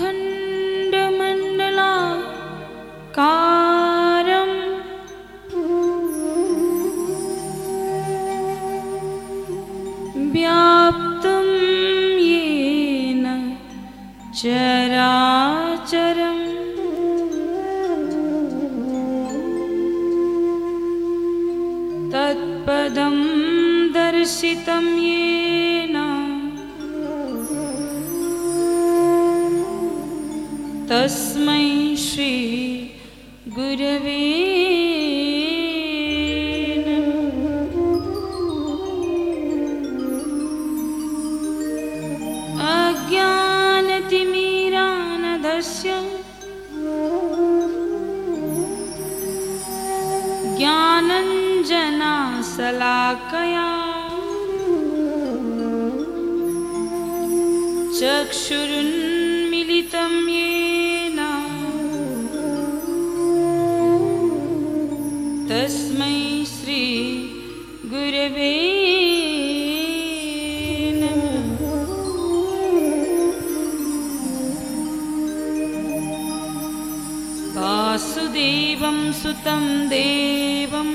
खण्डमण्डला का सुतं देवम्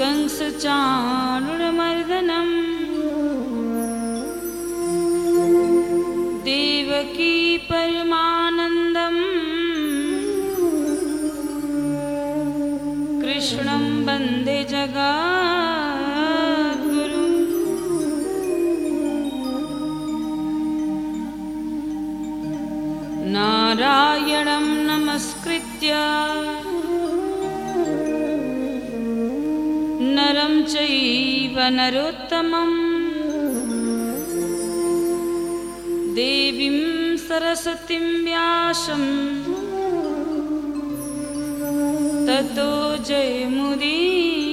कंसचाणुरमर्दनम् देवकी परमानन्दम् कृष्णं वन्दे जगाद्गुरु नरोत्तमम्। देवीं सरस्वतीं व्यासं ततो जयमुदीरये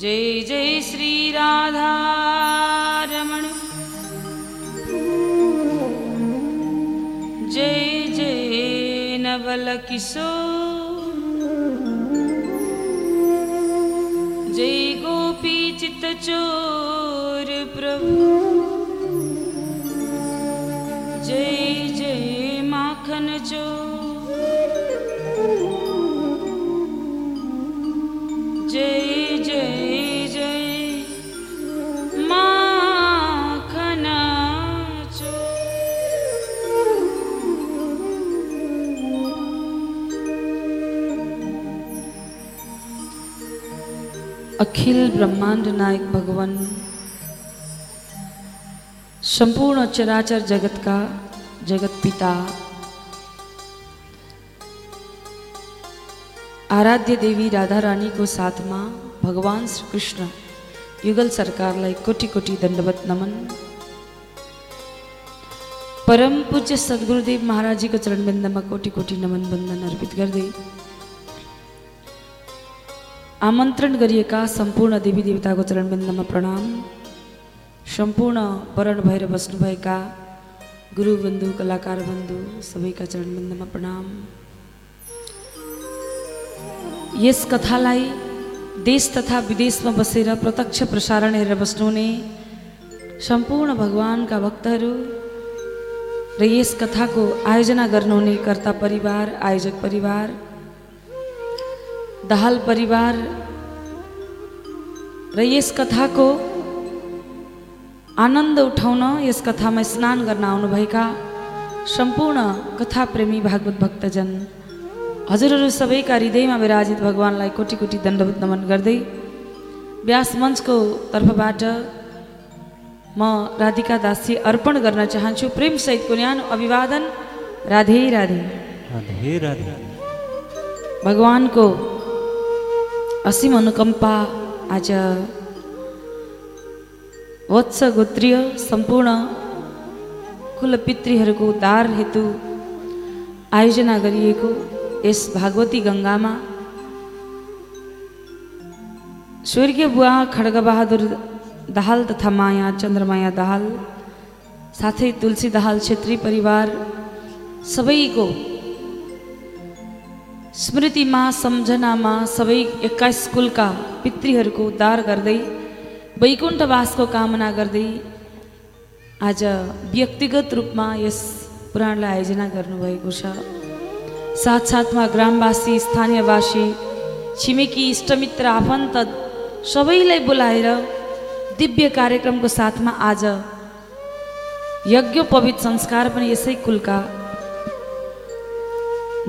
जय जय श्रीराधारमण जय जय नवलकिशोर जय गोपी चित्तचोर प्रभु। जय जय माखन जय अखिल ब्रह्मांड नायक भगवान। संपूर्ण चराचर जगत का जगत पिता। आराध्य देवी राधा रानी को साथ साथमा भगवान श्री कृष्ण युगल सरकारलाई कोटि कोटि दण्डवत नमन। परम पूज्य सद्गुरुदेव महाराजीको चरणबिन्दमा कोटि कोटि नमन वन्दन अर्पित गर्दै आमन्त्रण गरिएका सम्पूर्ण देवी देवताको चरणबिन्दमा प्रणाम। सम्पूर्ण वरण भएर बस्नुभएका गुरुबन्धु कलाकार बन्धु सबैका चरणबिन्दमा प्रणाम। यस कथालाई देश तथा विदेशमा बसेर प्रत्यक्ष प्रसारण हेरेर बस्नुहुने सम्पूर्ण भगवान्का भक्तहरू र यस कथाको आयोजना गर्नुहुने कर्ता परिवार आयोजक परिवार दाहाल परिवार र यस कथाको आनन्द उठाउन यस कथामा स्नान गर्न आउनुभएका सम्पूर्ण कथाप्रेमी भागवत भक्तजन हजुरहरू सबैका हृदयमा विराजित भगवान्लाई कोटि कोटि दण्डवत नमन गर्दै व्यास मञ्चको तर्फबाट म राधिका दासी अर्पण गर्न चाहन्छु। प्रेमसहितको न्यानो अभिवादन। राधे राधे। राधे राधे। भगवानको असीम अनुकंपा आज वत्स गोत्रीय संपूर्ण सम्पूर्ण कुलपितृहरूको उद्धार हेतु आयोजना गरिएको यस भागवती गङ्गामा स्वर्गीय बुवा खड्गबहादुर दाहाल तथा माया, चन्द्रमाया दाहाल, साथै तुलसी दाहाल, छेत्री परिवार सबैको स्मृतिमा सम्झनामा सबै एक्काइस कुलका पितृहरूको उद्धार गर्दै वैकुण्ठवासको कामना गर्दै आज व्यक्तिगत रूपमा यस पुराणलाई आयोजना गर्नुभएको छ। साथसाथमा ग्रामवासी स्थानीयवासी छिमेकी इष्टमित्र आफन्त सबैलाई बोलाएर दिव्य कार्यक्रमको साथमा आज यज्ञोपवित संस्कार पनि यसै कुलका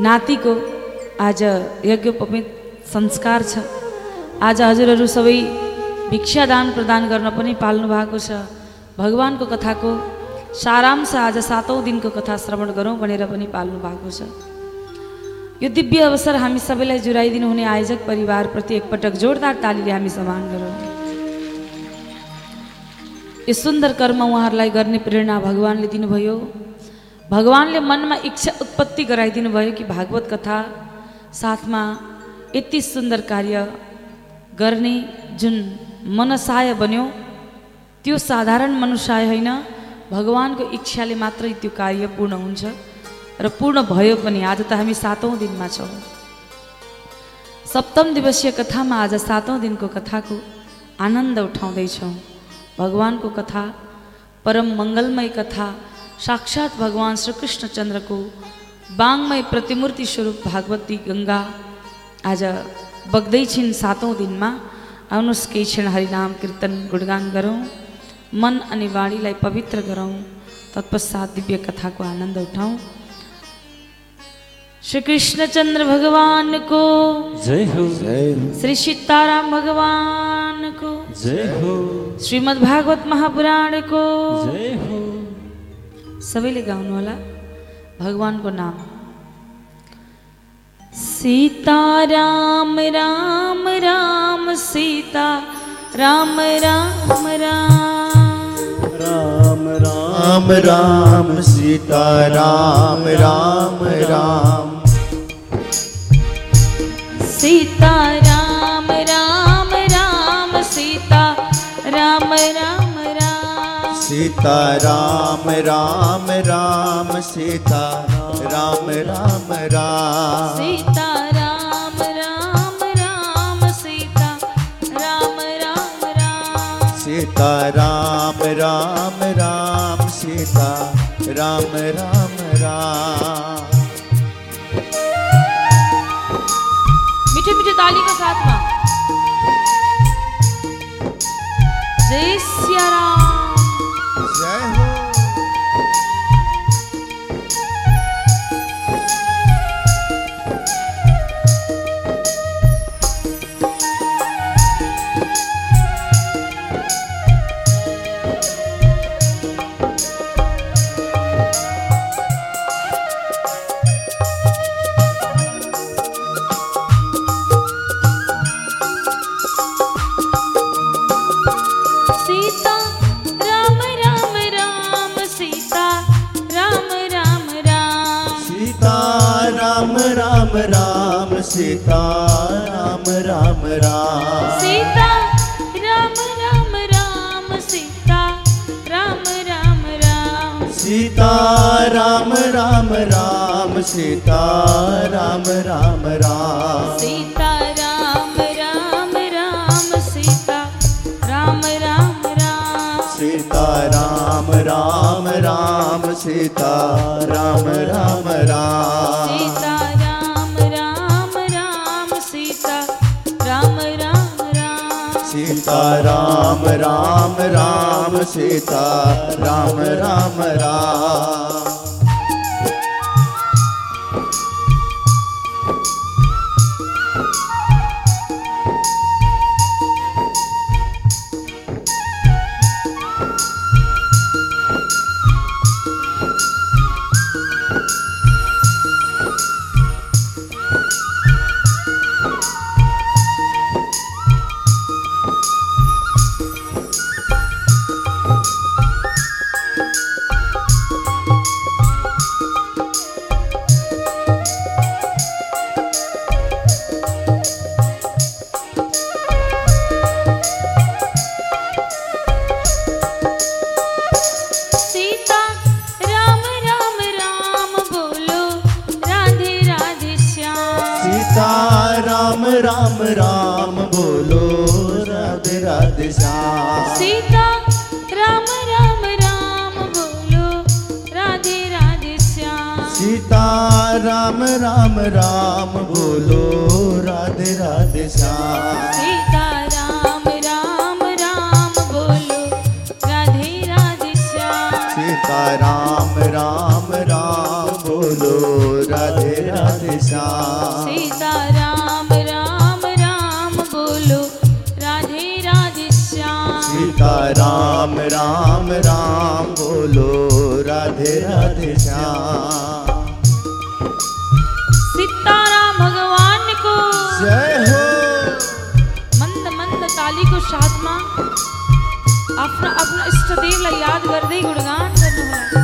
नातिको आज यज्ञोपवित संस्कार छ। आज हजुरहरू सबै भिक्षादान प्रदान गर्न पनि पाल्नु भएको छ। भगवान्को कथाको सारांश आज सातौँ दिनको कथा श्रवण गरौँ भनेर पनि पाल्नु भएको छ। यो दिव्य अवसर हामी सबैलाई जुराइदिनु हुने आयोजक परिवारप्रति एकपटक जोरदार तालीले हामी सम्मान गरौँ। यो सुन्दर कर्म उहाँहरूलाई गर्ने प्रेरणा भगवान्ले दिनुभयो। भगवान्ले मनमा इच्छा उत्पत्ति गराइदिनु भयो कि भागवत कथा साथमा यति सुन्दर कार्य गर्ने जुन मनसाय बन्यो त्यो साधारण मनुष्य होइन भगवान्को इच्छाले मात्रै त्यो कार्य पूर्ण हुन्छ र पूर्ण भयो पनि आज त हामी सातौँ दिनमा छौँ। सप्तम दिवसीय कथामा आज सातौँ दिनको कथाको आनन्द उठाउँदैछौँ। भगवान्को कथा परम मङ्गलमय कथा साक्षात् भगवान् श्रीकृष्णचन्द्रको બાંગમય પ્રતિમૂર્તિ સ્વરૂપ ભાગવતી ગંગા આજ બગદૈછીન સાતો દિનમાં આવનું સ્કેછણ હરિનામ કીર્તન ગુણગાન કરો મન અને વાણીલાય પવિત્ર કરાવું તત્પશ્ચાત દિવ્ય કથા કો આનંદ ઉઠાવું श्री कृष्ण चंद्र भगवान को जय हो श्री सीताराम भगवान को जय हो श्रीमद भागवत महापुराण को जय हो सभी ले गाँव वाला होला भगवानको नाम। सीता राम राम राम सीता राम राम राम राम। राम राम सीता राम राम राम। सीता राम राम राम सीता राम राम सीता राम राम राम सीता राम राम राम। सीता राम राम राम सीता राम राम राम। सीता राम राम राम सीता राम राम राम। मीठे मीठे ताली का साथ में। जय सिया राम। सीता राम राम राम सीता राम राम राम सीता राम राम राम सीता राम राम राम सीता राम राम राम सीता राम राम राम सीता राम राम राम सीता राम राम राम सीता राम राम राम सीता राम राम राम सीता राम राम राम। राम राधे राधे श्याम सीता राम राम राम बोलो राधे राधे श्याम। सीता राम राम राम बोलो राधे राधे श्याम राम राम बोलो राधे राधे श्याम। सीताराम भगवान को। जय हो। मंद मंद ताली को साथ माँ अपना अपना इष्ट देव याद कर दे गुणगान कर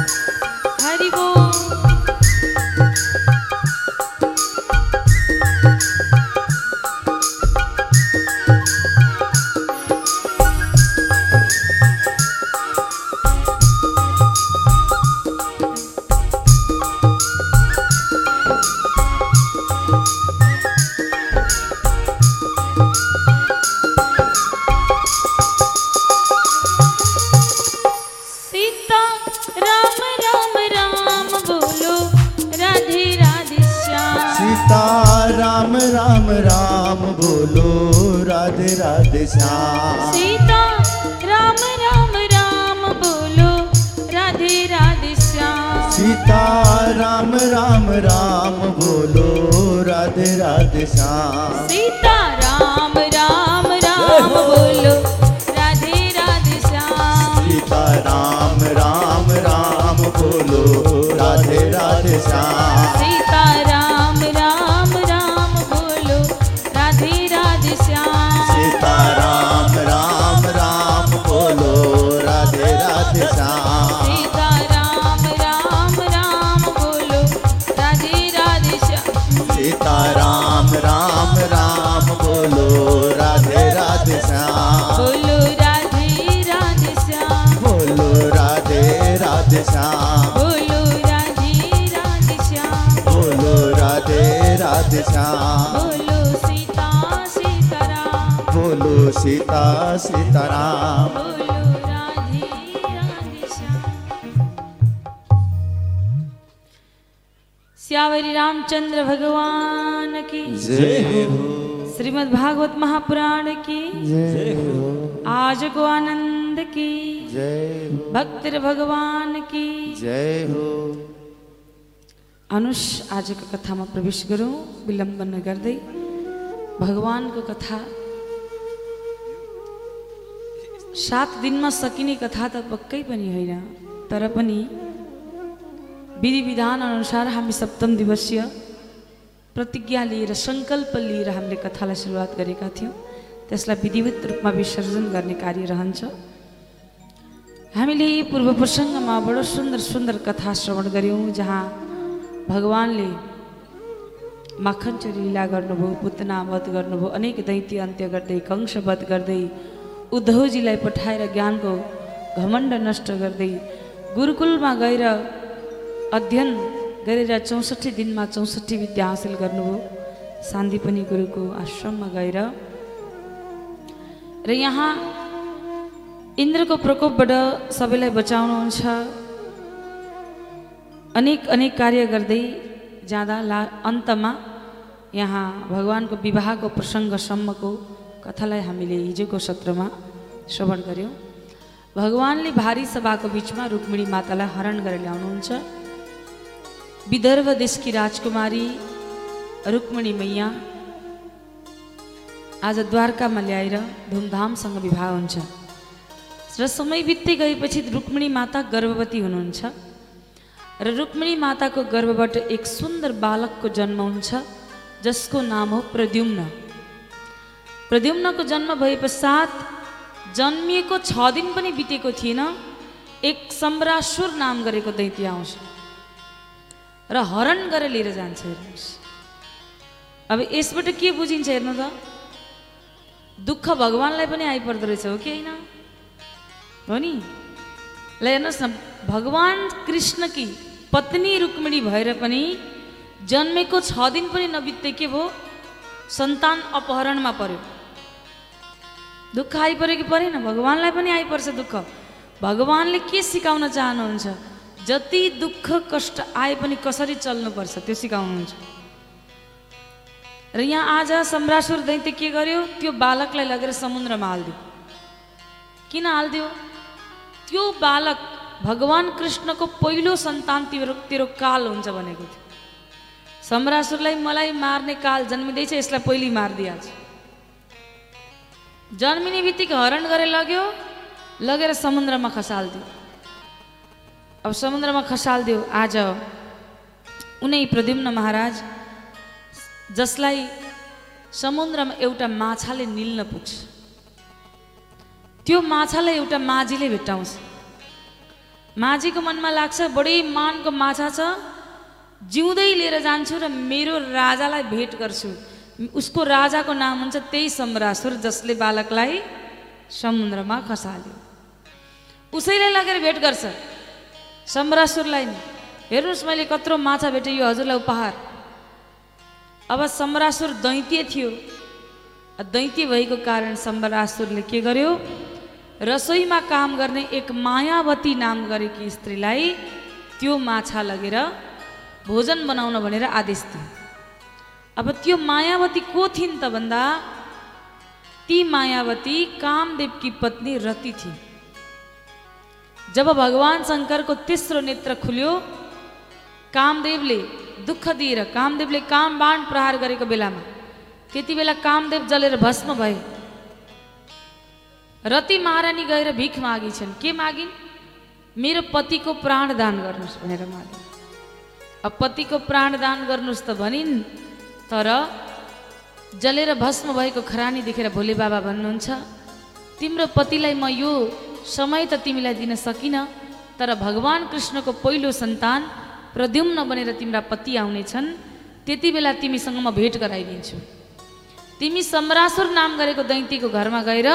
श्यावरी रामचंद्र भगवान की। जय हो। श्रीमद् भागवत महापुराण की। जय हो। आज को आनंद की। जय हो। भक्त भगवान की। जय हो। अनुष आजको कथामा प्रवेश गरौँ विलम्ब नगर्दै भगवानको कथा। सात दिनमा सकिने कथा त पक्कै पनि होइन तर पनि विधि विधान अनुसार हामी सप्तम दिवसीय प्रतिज्ञा लिएर सङ्कल्प लिएर हामीले कथालाई सुरुवात गरेका थियौँ। त्यसलाई विधिवत रूपमा विसर्जन गर्ने कार्य रहन्छ। हामीले पूर्व प्रसङ्गमा बडो सुन्दर सुन्दर कथा श्रवण गऱ्यौँ जहाँ भगवान्ले माखन लीला गर्नुभयो पुतना वध गर्नुभयो अनेक दैत्य अन्त्य गर्दै कंश वध गर्दै उद्धवजीलाई पठाएर ज्ञानको घमण्ड नष्ट गर्दै गुरुकुलमा गएर अध्ययन गरेर चौसठी दिनमा चौसठी विद्या हासिल गर्नुभयो। सान्दीपनी गुरुको आश्रममा गएर। र यहाँ इन्द्रको प्रकोपबाट सबैलाई बचाउनुहुन्छ अनेक अनेक कार्य गर्दै जाँदा ला अन्तमा यहाँ भगवान्को विवाहको प्रसङ्गसम्मको कथालाई हामीले हिजोको सत्रमा श्रवण गऱ्यौँ भगवान्ले भारी सभाको बिचमा रुक्मिणी मातालाई हरण गरेर ल्याउनुहुन्छ। विदर्भ देशकी राजकुमारी रुक्मिणी मैया आज द्वारकामा ल्याएर धुमधामसँग विवाह हुन्छ। र समय बित्दै गएपछि रुक्मिणी माता गर्भवती हुनुहुन्छ र रुक्मिणी माताको गर्भबाट एक सुन्दर बालकको जन्म हुन्छ जसको नाम हो प्रद्युम्न। प्रद्युम्नको जन्म भए पश्चात जन्मिएको छ दिन पनि बितेको थिएन एक सम्रासुर नाम गरेको दैत्य आउँछ। र हरण गरेर लिएर जान्छ हेर्नुहोस्। अब यसबाट के बुझिन्छ हेर्नु त? दुःख भगवान्लाई पनि आइपर्दो रहेछ हो कि होइन? हो नि? ल हेर्नुहोस् न भगवान् कृष्णकी पत्नी रुक्मिणी भएर पनि जन्मेको छ दिन पनि नबित्दै के भयो? सन्तान अपहरणमा पर्यो। दुःख आइपऱ्यो कि परेन भगवान्लाई पनि आइपर्छ दुःख। भगवान्ले के सिकाउन चाहनुहुन्छ? जति दुःख कष्ट आए पनि कसरी चल्नुपर्छ त्यो सिकाउनुहुन्छ। र यहाँ आज सम्रासुर दैत्य के गर्यो? त्यो बालकलाई लगेर समुद्रमा हालिदियो। किन हालिदियो? त्यो बालक भगवान् कृष्णको पहिलो सन्तान तेरो तेरो काल हुन्छ भनेको थियो। सम्रासुरलाई मलाई मार्ने काल जन्मिँदैछ यसलाई पहिले मारिदिइहाल्छ। जन्मिने बित्तिकै हरण गरेर लग्यो लगेर समुद्रमा खसालिदियो। अब समुद्रमा खसालिदियो आज उनै प्रद्युम्न महाराज जसलाई समुद्रमा एउटा माछाले निल्न पुग्छ। त्यो माछालाई एउटा माझीले भेट्टाउँछ। माझीको मनमा लाग्छ बढी मानको माछा छ जिउँदै लिएर जान्छु र मेरो राजालाई भेट गर्छु। उसको राजाको नाम हुन्छ त्यही सम्रासुर जसले बालकलाई समुद्रमा खसाल्यो। उसैलाई लगेर भेट गर्छ। सम्रासुरलाई नि। हेर्नुहोस् मैले कत्रो माछा भेटेँ यो हजुरलाई उपहार। अब सम्रासुर दैत्य थियो। दैत्य भएको कारण सम्रासुरले के गर्यो? रसोईमा काम गर्ने एक मायावती नाम गरेकी स्त्रीलाई त्यो माछा लगेर भोजन बनाउन भनेर आदेश दियो। अब त्यो मायावती को थिइन् त भन्दा? ती मायावती कामदेवकी पत्नी रति थिइन्। जब भगवान् शङ्करको तेस्रो नेत्र खुल्यो कामदेवले दुःख दिएर कामदेवले काम बाण प्रहार गरेको बेलामा त्यति बेला कामदेव जलेर भस्म भए। रति महारानी गएर भिख मागिछन्। के मागिन्? मेरो पतिको प्राण दान गर्नुहोस् भनेर मागिन्। अब पतिको प्राण दान गर्नुहोस् त भनिन् तर जलेर भस्म भएको खरानी देखेर भोले बाबा भन्नुहुन्छ तिम्रो पतिलाई म यो समय त तिमीलाई दिन सकिनँ तर भगवान् कृष्णको पहिलो सन्तान प्रद्युम्न बनेर तिम्रा पति आउनेछन् त्यति बेला तिमीसँग म भेट गराइदिन्छु। तिमी सम्रासुर नाम गरेको दैत्यको घरमा गएर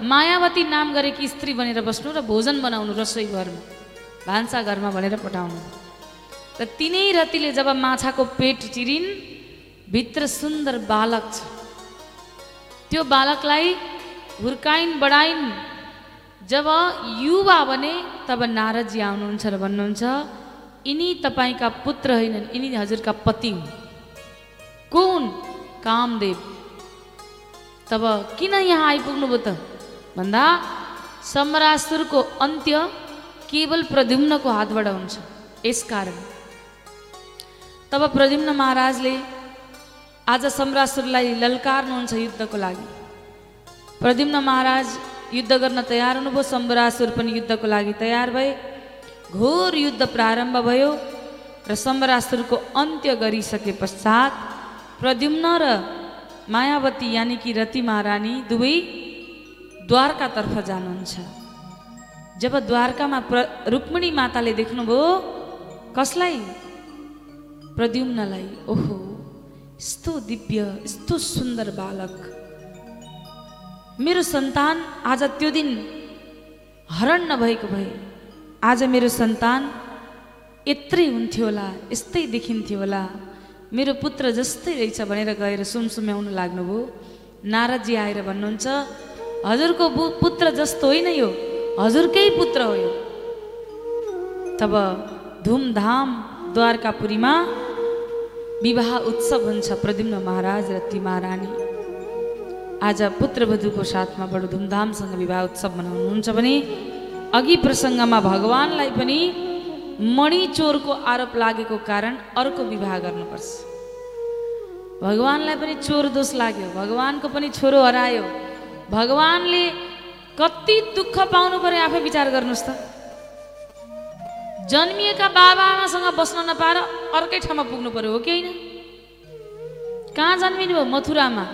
मायावती नाम गरेकी स्त्री बनेर बस्नु र भोजन बनाउनु रसोई घरमा भान्सा घरमा भनेर पठाउनु। र तिनै रतिले जब माछाको पेट चिरिन् भित्र सुन्दर बालक छ। त्यो बालकलाई हुर्काइन् बढाइन् जब युवा भने तब नारदजी आउनुहुन्छ र भन्नुहुन्छ यिनी तपाईँका पुत्र होइनन् यिनी हजुरका पति हुन्। को हुन् कामदेव। तब किन यहाँ आइपुग्नुभयो त? भन्दा सम्रासुरको अन्त्य केवल प्रद्युम्नको हातबाट हुन्छ यसकारण तब प्रद्युम्न महाराजले आज सम्रासुरलाई ललकार्नुहुन्छ युद्धको लागि। प्रद्युम्न महाराज युद्ध गर्न तयार हुनुभयो। सम्रासुर पनि युद्धको लागि तयार भए। घोर युद्ध प्रारम्भ भयो र सम्रासुरको अन्त्य गरिसके पश्चात प्रद्युम्न र मायावती यानि कि रति महारानी दुवै द्वारकातर्फ जानुहुन्छ। जब द्वारकामा प्र रुक्मिणी माताले देख्नुभयो कसलाई? प्रद्युम्नलाई ओहो यस्तो दिव्य यस्तो सुन्दर बालक मेरो सन्तान आज त्यो दिन हरण नभएको भए आज मेरो सन्तान यत्रै हुन्थ्यो होला यस्तै देखिन्थ्यो होला। मेरो पुत्र जस्तै रहेछ भनेर गएर सुमसुम्याउनु लाग्नुभयो। नारदजी आएर भन्नुहुन्छ हजुरको पुत्र जस्तो होइन यो। हजुरकै पुत्र हो यो। तब धुमधाम द्वारकापुरीमा विवाह उत्सव हुन्छ प्रद्युम्न महाराज र ती महारानी आज पुत्रवधुको साथमा बडो धुमधामसँग विवाह उत्सव मनाउनुहुन्छ भने अघि प्रसङ्गमा भगवान्लाई पनि मणि चोरको आरोप लागेको कारण अर्को विवाह गर्नुपर्छ। भगवान्लाई पनि चोर दोष लाग्यो भगवान्को पनि छोरो हरायो। भगवान्ले कति दुःख पाउनु पर्यो आफै विचार गर्नुहोस् त। जन्मिएका बाबा आमासँग बस्न नपाएर अर्कै ठाउँमा पुग्नु पर्यो हो कि होइन? कहाँ जन्मिनु भयो मथुरामा?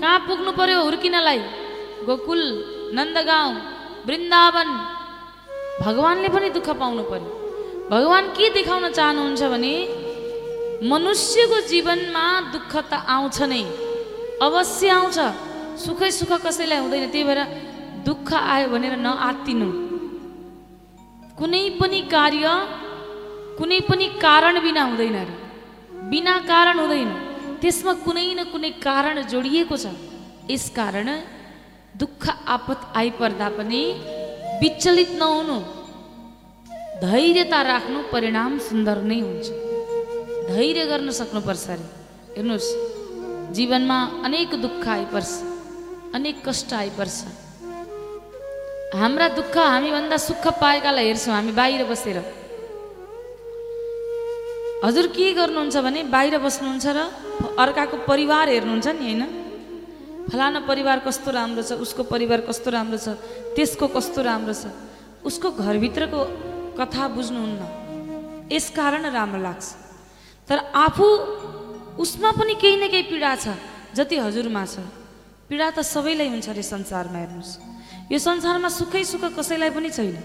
कहाँ पुग्नु पर्यो हुर्किनलाई गोकुल नन्दगाउँ वृन्दावन भगवान्ले पनि दुःख पाउनु पर्यो भगवान् के देखाउन चाहनुहुन्छ भने मनुष्यको जीवनमा दुःख त आउँछ नै अवश्य आउँछ सुखै सुख कसैलाई हुँदैन त्यही भएर दुःख आयो भनेर नआत्तिनु कुनै पनि कार्य कुनै पनि कारण बिना हुँदैन अरे बिना कारण हुँदैन त्यसमा कुनै न कुनै कारण जोडिएको छ। यस कारण दुःख आपत आइपर्दा पनि विचलित नहुनु। धैर्यता राख्नु परिणाम सुन्दर नै हुन्छ। धैर्य गर्न सक्नुपर्छ अरे। हेर्नुहोस् जीवनमा अनेक दुःख आइपर्छ अनेक कष्ट आइपर्छ। हाम्रा दुःख हामीभन्दा सुख पाएकालाई हेर्छौँ हामी बाहिर बसेर। हजुर के गर्नुहुन्छ भने बाहिर बस्नुहुन्छ र अर्काको परिवार हेर्नुहुन्छ नि होइन? फलाना परिवार कस्तो राम्रो छ उसको परिवार कस्तो राम्रो छ त्यसको कस्तो राम्रो छ? उसको घरभित्रको कथा बुझ्नुहुन्न। यसकारण राम्रो लाग्छ। तर आफू उसमा पनि केही न केही पीडा छ जति हजुरमा छ। पीडा त सबैलाई हुन्छ अरे संसारमा हेर्नुहोस्। यो संसारमा सुखै सुख कसैलाई पनि छैन।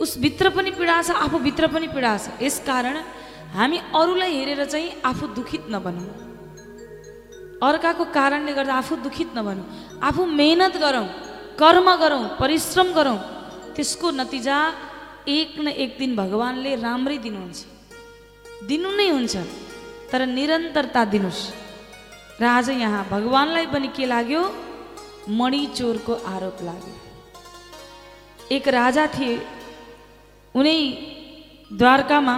उसभित्र पनि पीडा छ आफूभित्र पनि पीडा छ। यसकारण हामी अरूलाई हेरेर चाहिँ आफू दुखित नबनौँ। अर्काको कारणले गर्दा आफू दुखित नबनौँ। आफू मेहनत गरौँ कर्म गरौँ परिश्रम गरौँ त्यसको नतिजा एक न एक दिन भगवान्ले राम्रै दिनुहुन्छ। दिनु नै हुन्छ तर निरन्तरता दिनुहोस्। र आज यहाँ भगवान्लाई पनि के लाग्यो? मणि चोरको आरोप लाग्यो। एक राजा थिए। उनै द्वारकामा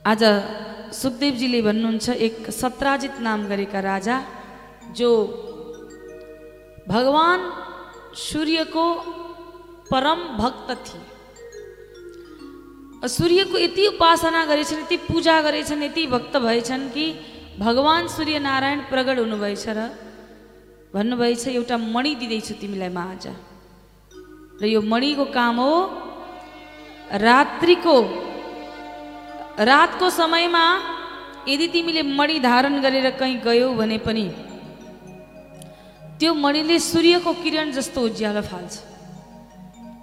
आज सुखदेवजीले भन्नुहुन्छ एक सत्राजित नाम गरेका राजा जो भगवान सूर्यको परम भक्त थिए। सूर्यको यति उपासना गरेछन् यति पूजा गरेछन् यति भक्त भएछन् कि भगवान् सूर्यनारायण प्रगट हुनुभएछ र भन्नुभएछ एउटा मणि दिँदैछु तिमीलाई म र यो मणिको काम हो रात्रिको रातको समयमा यदि तिमीले मणि धारण गरेर कहीँ गयौ भने पनि त्यो मणिले सूर्यको किरण जस्तो उज्यालो फाल्छ।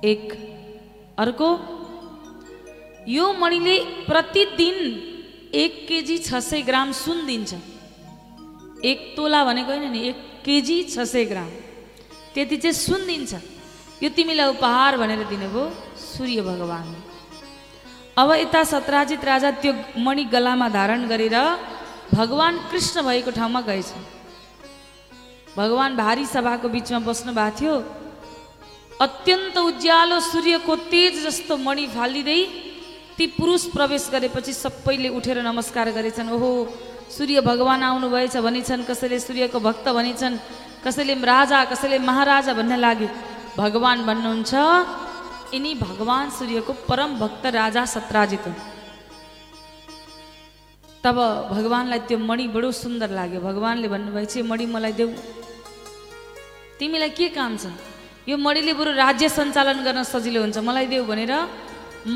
एक अर्को यो मणिले प्रतिदिन एक केजी छ सय ग्राम सुन दिन्छ। एक तोला भनेको होइन नि एक केजी छ सय ग्राम। त्यति चाहिँ सुन दिन्छ। यो तिमीलाई उपहार भनेर दिनुभयो सूर्य भगवान् अब यता सत्राजित राजा त्यो मणि गलामा धारण गरेर भगवान् कृष्ण भएको ठाउँमा गएछ। भगवान् भारी सभाको बिचमा बस्नु भएको थियो। अत्यन्त उज्यालो सूर्यको तेज जस्तो मणि फालिँदै ती पुरुष प्रवेश गरेपछि सबैले उठेर नमस्कार गरेछन्। ओहो सूर्य भगवान् आउनुभएछ भनिन्छन् कसैले सूर्यको भक्त भनिन्छन् कसैले राजा कसैले महाराजा भन्न लागे। भगवान् भन्नुहुन्छ यिनी भगवान् सूर्यको परम भक्त राजा सत्राजित। तब भगवान्लाई त्यो मणि बडो सुन्दर लाग्यो। भगवान्ले भन्नुभएछ मणि मलाई देऊ। तिमीलाई के काम छ? यो मणिले बरु राज्य सञ्चालन गर्न सजिलो हुन्छ। मलाई देऊ भनेर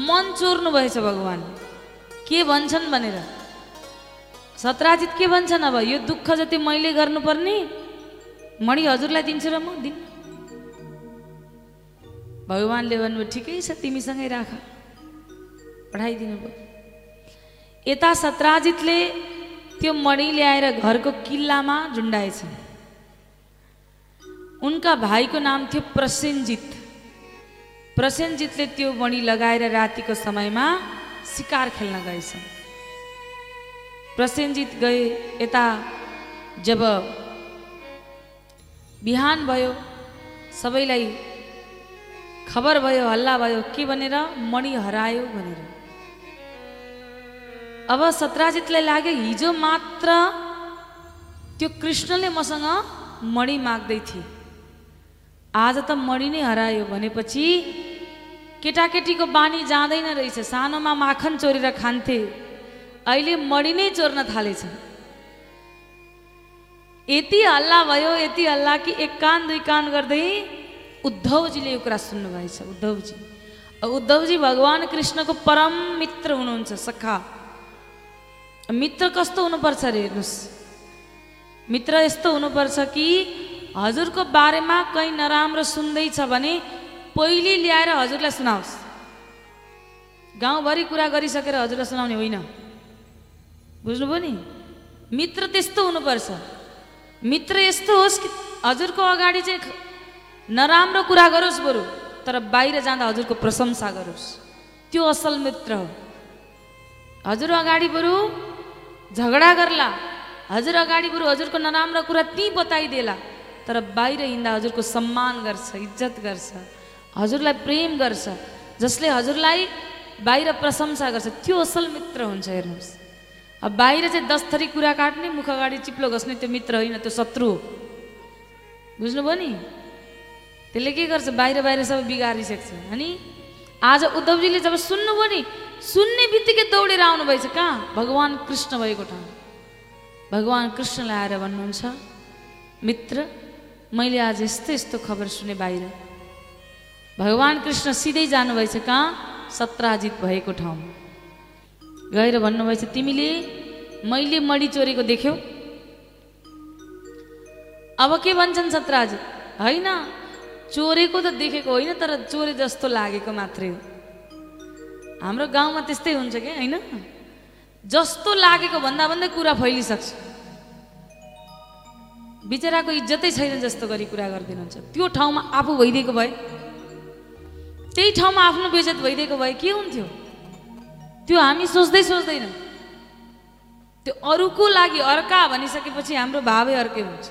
मन चोर्नु भएछ भगवान्। के भन्छन् भनेर? सत्राजित के भन्छन् अब? यो दुःख जति मैले गर्नुपर्ने मणि हजुरलाई दिन्छु र म दिन भगवान्ले भन्नुभयो ठिकै छ तिमीसँगै राख। पठाइदिनु भयो यता सत्राजितले त्यो मणि ल्याएर घरको किल्लामा झुन्डाएछन् उनका भाइको नाम थियो प्रसेनजित। प्रसेनजितले त्यो मणि लगाएर रातिको समयमा सिकार खेल्न गएछन् प्रसेनजित गए यता जब बिहान भयो सबैलाई खबर भयो हल्ला भयो के भनेर मणि हरायो भनेर। अब सत्राजितलाई लाग्यो हिजो मात्र त्यो कृष्णले मसँग मणि माग्दै थिए आज त मणि नै हरायो भनेपछि केटाकेटीको बानी जाँदैन रहेछ। सानोमा माखन चोरेर खान्थे। अहिले मणि नै चोर्न थालेछ। यति हल्ला भयो यति हल्ला कि एक कान दुई कान गर्दै उद्धवजीले यो कुरा सुन्नुभएछ उद्धवजी। उद्धवजी भगवान् कृष्णको परम मित्र हुनुहुन्छ सखा। मित्र कस्तो हुनुपर्छ अरे हेर्नुहोस् मित्र यस्तो हुनुपर्छ कि हजुरको बारेमा कहीँ नराम्रो सुन्दैछ भने पहिले ल्याएर हजुरलाई सुनाओस्। गाउँभरि कुरा गरिसकेर हजुरलाई सुनाउने होइन। बुझ्नुभयो नि? मित्र त्यस्तो हुनुपर्छ। मित्र यस्तो होस् कि हजुरको अगाडि चाहिँ नराम्रो कुरा गरोस् बरु तर बाहिर जाँदा हजुरको प्रशंसा गरोस्। त्यो असल मित्र हो। हजुर अगाडि बरु झगडा गर्ला। हजुर अगाडि बरु हजुरको नराम्रो कुरा ती बताइदेला। तर बाहिर हिँड्दा हजुरको सम्मान गर्छ इज्जत गर्छ। हजुरलाई प्रेम गर्छ जसले हजुरलाई बाहिर प्रशंसा गर्छ। त्यो असल मित्र हुन्छ हेर्नुहोस्। अब बाहिर चाहिँ दस थरी कुरा काट्ने मुख अगाडि चिप्लो घस्ने त्यो मित्र होइन त्यो शत्रु हो। बुझ्नुभयो नि? त्यसले के गर्छ? बाहिर बाहिर सबै बिगारिसक्छ। अनि आज उद्धवजीले जब सुन्नुभयो नि सुन्ने बित्तिकै दौडेर आउनुभएछ कहाँ? भगवान् कृष्ण भएको ठाउँ। भगवान् कृष्णलाई आएर भन्नुहुन्छ मित्र मैले आज यस्तो यस्तो खबर सुने बाहिर। भगवान् कृष्ण सिधै जानुभएछ कहाँ? सत्राजित भएको ठाउँमा। गएर भन्नुभएछ तिमीले मैले मडी चोरेको देख्यौ। अब के भन्छन् सत्राजित? होइन। चोरेको त देखेको होइन तर चोरे जस्तो लागेको मात्रै हो। हाम्रो गाउँमा त्यस्तै हुन्छ कि होइन? जस्तो लागेको भन्दा भन्दै कुरा फैलिसक्छ। बिचराको इज्जतै छैन जस्तो गरी कुरा गरिदिनुहुन्छ। त्यो ठाउँमा आफू भइदिएको भए त्यही ठाउँमा आफ्नो बेजत भइदिएको भए के हुन्थ्यो? त्यो हामी सोच्दै सोच्दैनौँ। त्यो अरूको लागि अर्का भनिसकेपछि हाम्रो भावै अर्कै हुन्छ।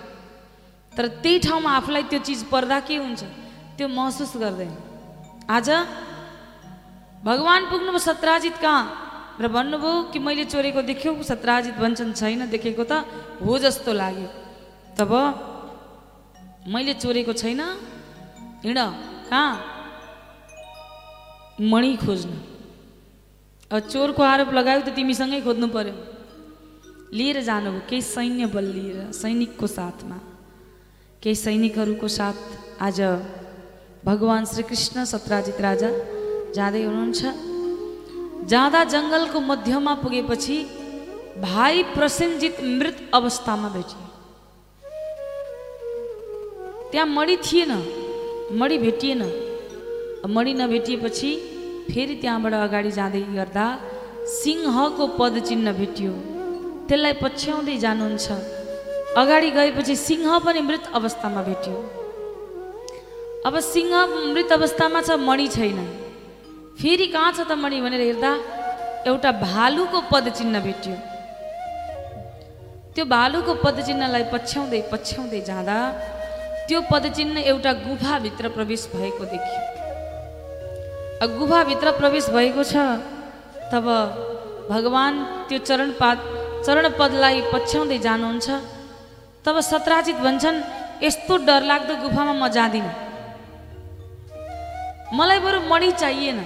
तर त्यही ठाउँमा आफूलाई त्यो चिज पर्दा के हुन्छ? त्यो महसुस गर्दैन आज भगवान् पुग्नुभयो सत्राजित कहाँ? र भन्नुभयो कि मैले चोरेको देख्यौ सत्राजित भन्छन् छैन देखेको त हो जस्तो लाग्यो। तब मैले चोरेको छैन? हिँड कहाँ? मणि खोज्न। चोरको आरोप लगायो त तिमीसँगै खोज्नु पर्यो। लिएर जानुभयो केही सैन्य बल लिएर सैनिकको साथमा। केही सैनिकहरूको साथ आज भगवान् श्रीकृष्ण सत्राजित राजा जाँदै हुनुहुन्छ। जाँदा जङ्गलको मध्यमा पुगेपछि भाइ प्रसेनजित मृत अवस्थामा भेटिए। त्यहाँ मणि थिएन मणि भेटिएन। मणि नभेटिएपछि फेरि त्यहाँबाट अगाडि जाँदै गर्दा सिंहको पदचिन्ह भेटियो। त्यसलाई पछ्याउँदै जानुहुन्छ। अगाडि गएपछि सिंह पनि मृत अवस्थामा भेटियो। अब सिंह मृत अवस्थामा छ मणि छैन। फेरि कहाँ छ त मणि भनेर हेर्दा एउटा भालुको पदचिन्ह भेटियो। त्यो भालुको पदचिन्हलाई पछ्याउँदै पछ्याउँदै जाँदा त्यो पदचिन्ह एउटा गुफाभित्र प्रवेश भएको देखियो। गुफाभित्र प्रवेश भएको छ तब भगवान् त्यो चरणपाद चरणपदलाई पछ्याउँदै जानुहुन्छ। तब सत्राजित भन्छन् यस्तो डरलाग्दो गुफामा म जाँदिनँ। मलाई बरु मणि चाहिएन।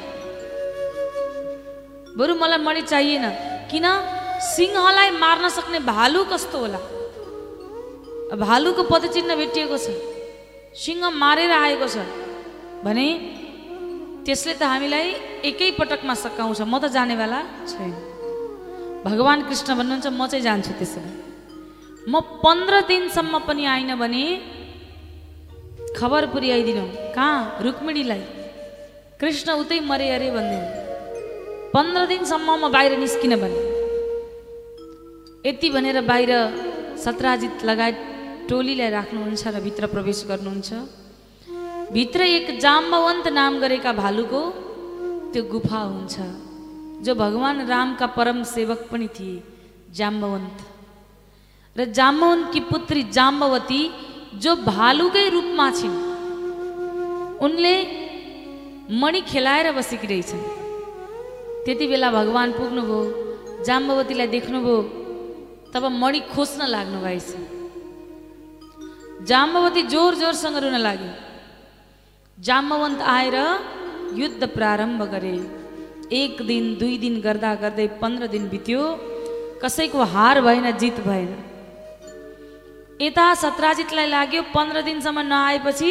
बरु मलाई मणि चाहिएन। किन? सिंहलाई मार्न सक्ने भालु कस्तो होला? भालुको पदचिन्ह भेटिएको छ। सिंह मारेर आएको छ। भने त्यसले त हामीलाई एकै पटकमा सकाउँछ। म त जानेवाला छैन। भगवान् कृष्ण भन्नुहुन्छ म चाहिँ जान्छु त्यसो भए म पन्ध्र दिनसम्म पनि आइन भने खबर पुर्याइदिनु। कहाँ? रुक्मिणीलाई। कृष्ण उतै मरे अरे भनिदिनु पन्ध्र दिनसम्म म बाहिर निस्किन भने। यति भनेर बाहिर सत्राजित लगायत टोलीलाई राख्नुहुन्छ र भित्र प्रवेश गर्नुहुन्छ। भित्र एक जाम्बवन्त नाम गरेका भालुको त्यो गुफा हुन्छ जो भगवान् रामका परम सेवक पनि थिए जाम्बवन्त। र जाम्बवन्तकी पुत्री जाम्बवती जो भालुकै रूपमा छिन् उनले मणि खेलाएर बसेकी रहेछन् त्यति बेला भगवान् पुग्नुभयो जाम्बवतीलाई देख्नुभयो तब मणि खोज्न लाग्नु भएछ जाम्बवती जोर जोरसँग रुन लाग्यो जाम्बवन्त आएर युद्ध प्रारम्भ गरे एक दिन दुई दिन गर्दा गर्दै पन्ध्र दिन बित्यो कसैको हार भएन जित भएन यता सत्राजितलाई लाग्यो पन्ध्र दिनसम्म नआएपछि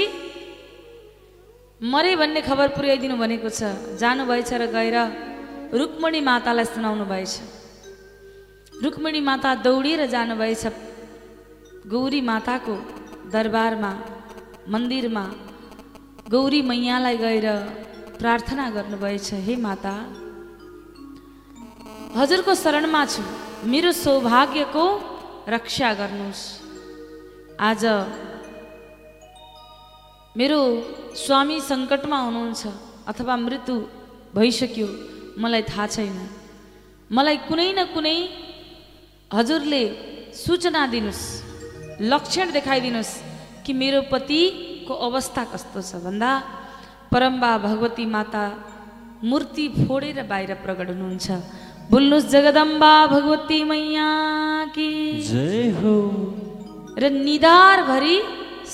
मरे भन्ने खबर पुर्याइदिनु भनेको छ। जानुभएछ र गएर रुक्मणी मातालाई सुनाउनु भएछ। रुक्मिणी माता दौडिएर जानुभएछ गौरी माताको दरबारमा मन्दिरमा। गौरी मैयालाई गएर प्रार्थना गर्नुभएछ हे माता हजुरको शरणमा छु। मेरो सौभाग्यको रक्षा गर्नुहोस्। आज मेरो स्वामी सङ्कटमा हुनुहुन्छ अथवा मृत्यु भइसक्यो मलाई थाहा छैन। मलाई कुनै न कुनै हजुरले सूचना दिनुहोस् लक्षण देखाइदिनुहोस् कि मेरो पतिको अवस्था कस्तो छ भन्दा परम्बा भगवती माता मूर्ति फोडेर बाहिर प्रकट हुनुहुन्छ। बोल्नुहोस् जगदम्बा भगवती मैया कि। जय हो। र निधारभरि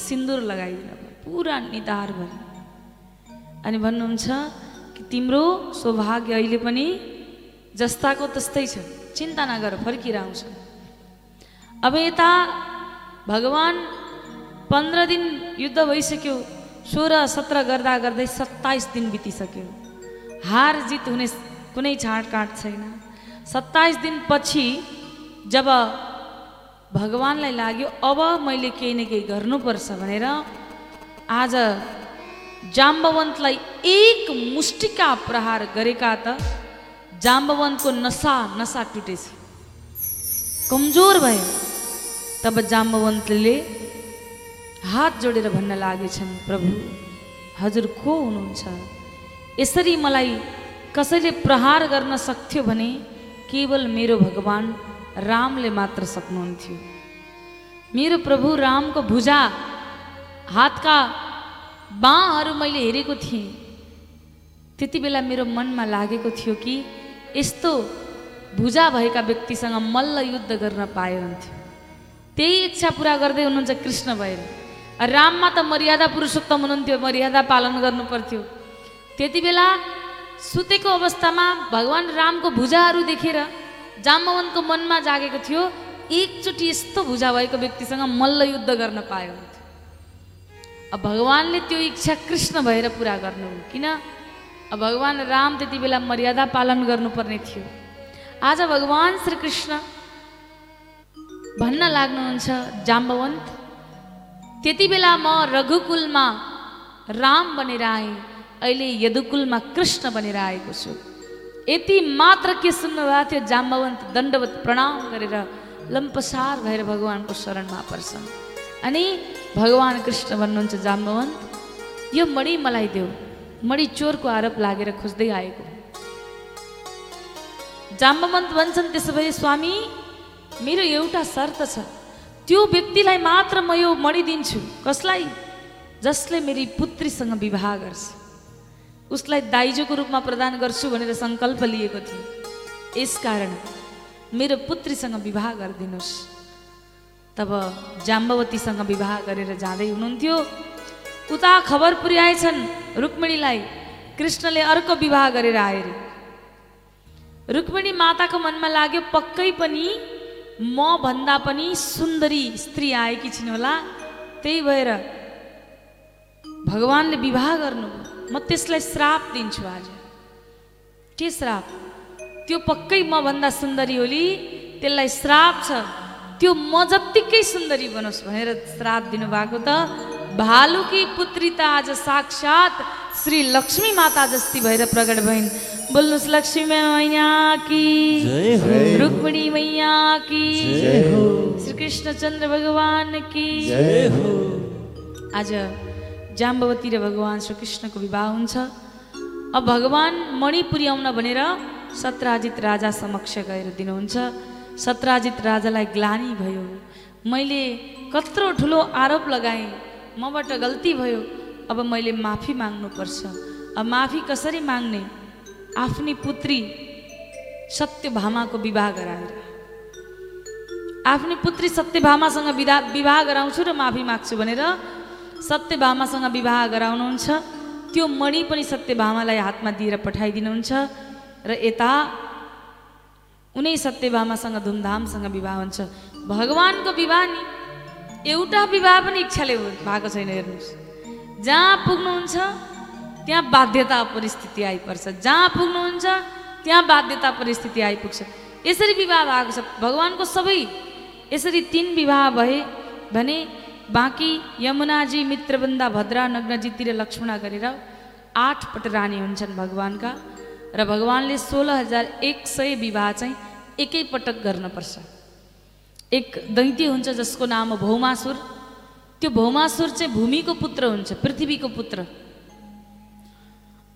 सिन्दुर लगाइदिनु पुरा निधारभरि अनि भन्नुहुन्छ कि तिम्रो सौभाग्य अहिले पनि जस्ताको तस्तै छ चिन्ता नगर फर्किएर आउँछ अब यता भगवान् पन्ध्र दिन युद्ध भइसक्यो सोह्र सत्र गर्दा गर्दै सत्ताइस दिन बितिसक्यो। हार जित हुने कुनै छाँटकाँट छैन। सत्ताइस दिनपछि जब भगवान्लाई लाग्यो अब मैले केही न केही गर्नुपर्छ भनेर आज जाम्बवन्तलाई एक मुष्टिका प्रहार गरेका त जाम्बवन्तको नसा नसा टुटेछ कमजोर भयो। तब जाम्बवन्तले हात जोडेर भन्न लागेछन् प्रभु हजुर को हुनुहुन्छ? यसरी मलाई कसैले प्रहार गर्न सक्थ्यो भने केवल मेरो भगवान् रामले मात्र सक्नुहुन्थ्यो। मेरो प्रभु रामको भुजा हातका बाँहरू मैले हेरेको थिएँ। त्यति बेला मेरो मनमा लागेको थियो कि यस्तो भुजा भएका व्यक्तिसँग मल्ल युद्ध गर्न पाए हुन्थ्यो त्यही इच्छा पुरा गर्दै हुनुहुन्छ कृष्ण भएर। राममा त मर्यादा पुरुषोत्तम हुनुहुन्थ्यो मर्यादा पालन गर्नु पर्थ्यो त्यति बेला सुतेको अवस्थामा भगवान् रामको भुजाहरू देखेर जाम्बवनको मनमा जागेको थियो एकचोटि यस्तो भुजा भएको व्यक्तिसँग मल्ल युद्ध गर्न पायो। अब भगवान्ले त्यो इच्छा कृष्ण भएर पुरा गर्नु किन? अब भगवान् राम त्यति बेला मर्यादा पालन गर्नुपर्ने थियो। आज भगवान् श्रीकृष्ण भन्न लाग्नुहुन्छ जाम्बवन्त त्यति बेला म रघुकुलमा राम बनेर आएँ अहिले यदुकुलमा कृष्ण बनेर आएको छु। यति मात्र के सुन्नुभएको थियो जाम्बवन्त दण्डवत प्रणाम गरेर लम्पसार भएर भगवान्को शरणमा पर्छन् अनि भगवान् कृष्ण भन्नुहुन्छ जाम्बवन्त यो मणि मलाई देऊ। मणि चोरको आरोप लागेर खोज्दै आएको। जाम्बवन्त भन्छन् त्यसो भए स्वामी मेरो एउटा शर्त छ। त्यो व्यक्तिलाई मात्र म यो मणि दिन्छु। कसलाई? जसले मेरी पुत्रीसँग विवाह गर्छ। उसलाई दाइजोको रूपमा प्रदान गर्छु भनेर सङ्कल्प लिएको थिएँ। यसकारण मेरो पुत्रीसँग विवाह गरिदिनुहोस्। तब जाम्बवतीसँग विवाह गरेर जाँदै हुनुहुन्थ्यो। उता खबर पुर्याएछन् रुक्मिणीलाई कृष्णले अर्को विवाह गरेर आए रे। रुक्मिणी माताको मनमा लाग्यो पक्कै पनि म भन्दा पनि सुन्दरी स्त्री आएकी छिन् होला। त्यही भएर भगवान्ले विवाह गर्नु म त्यसलाई श्राप दिन्छु आज. के श्राप? त्यो पक्कै म भन्दा सुन्दरी होली त्यसलाई श्राप छ. त्यो म जत्तिकै सुन्दरी बनोस् भनेर श्राप दिनुभएको त भालुकी पुत्री त आज साक्षात श्री लक्ष्मी माता जस्ती भएर प्रकट भइन्। बोल्नुहोस् लक्ष्मी मैया कि रुक्मिणी मैया कि श्री कृष्णचन्द्र भगवान कि। आज जाम्बवती र भगवान् श्रीकृष्णको विवाह हुन्छ। अब भगवान् मणि पुर्याउन भनेर सत्राजित राजा समक्ष गएर दिनुहुन्छ। सत्राजित राजालाई ग्लानी भयो। मैले कत्रो ठुलो आरोप लगाएँ। मबाट गल्ती भयो। अब मैले माफी माग्नुपर्छ। अब माफी कसरी माग्ने? आफ्नी पुत्री सत्यभामाको विवाह गराएर। आफ्नी पुत्री सत्यभामासँग विवाह गराउँछु र माफी माग्छु भनेर सत्यभामासँग विवाह गराउनुहुन्छ। त्यो मणि पनि सत्यभामालाई हातमा दिएर पठाइदिनुहुन्छ र यता उनै सत्यभामासँग धुमधामसँग विवाह हुन्छ। भगवान्को विवाह नि एउटा विवाह पनि इच्छाले भएको छैन हेर्नुहोस्। जहाँ पुग्नुहुन्छ त्यहाँ बाध्यता परिस्थिति आइपर्छ। जहाँ पुग्नुहुन्छ त्यहाँ बाध्यता परिस्थिति आइपुग्छ। यसरी विवाह भएको छ। भगवान्को सबै यसरी तिन विवाह भए भने बाँकी यमुनाजी मित्रवृन्दा भद्रा नग्नजी र लक्ष्मणा गरेर आठ पट रानी हुन्छन् भगवान्का। र भगवान्ले सोह्र हजार एक सय विवाह चाहिँ एकै पटक गर्नुपर्छ। एक दैत्य हुन्छ जसको नाम हो भौमासुर। त्यो भौमासुर चाहिँ भूमिको पुत्र हुन्छ पृथ्वीको पुत्र।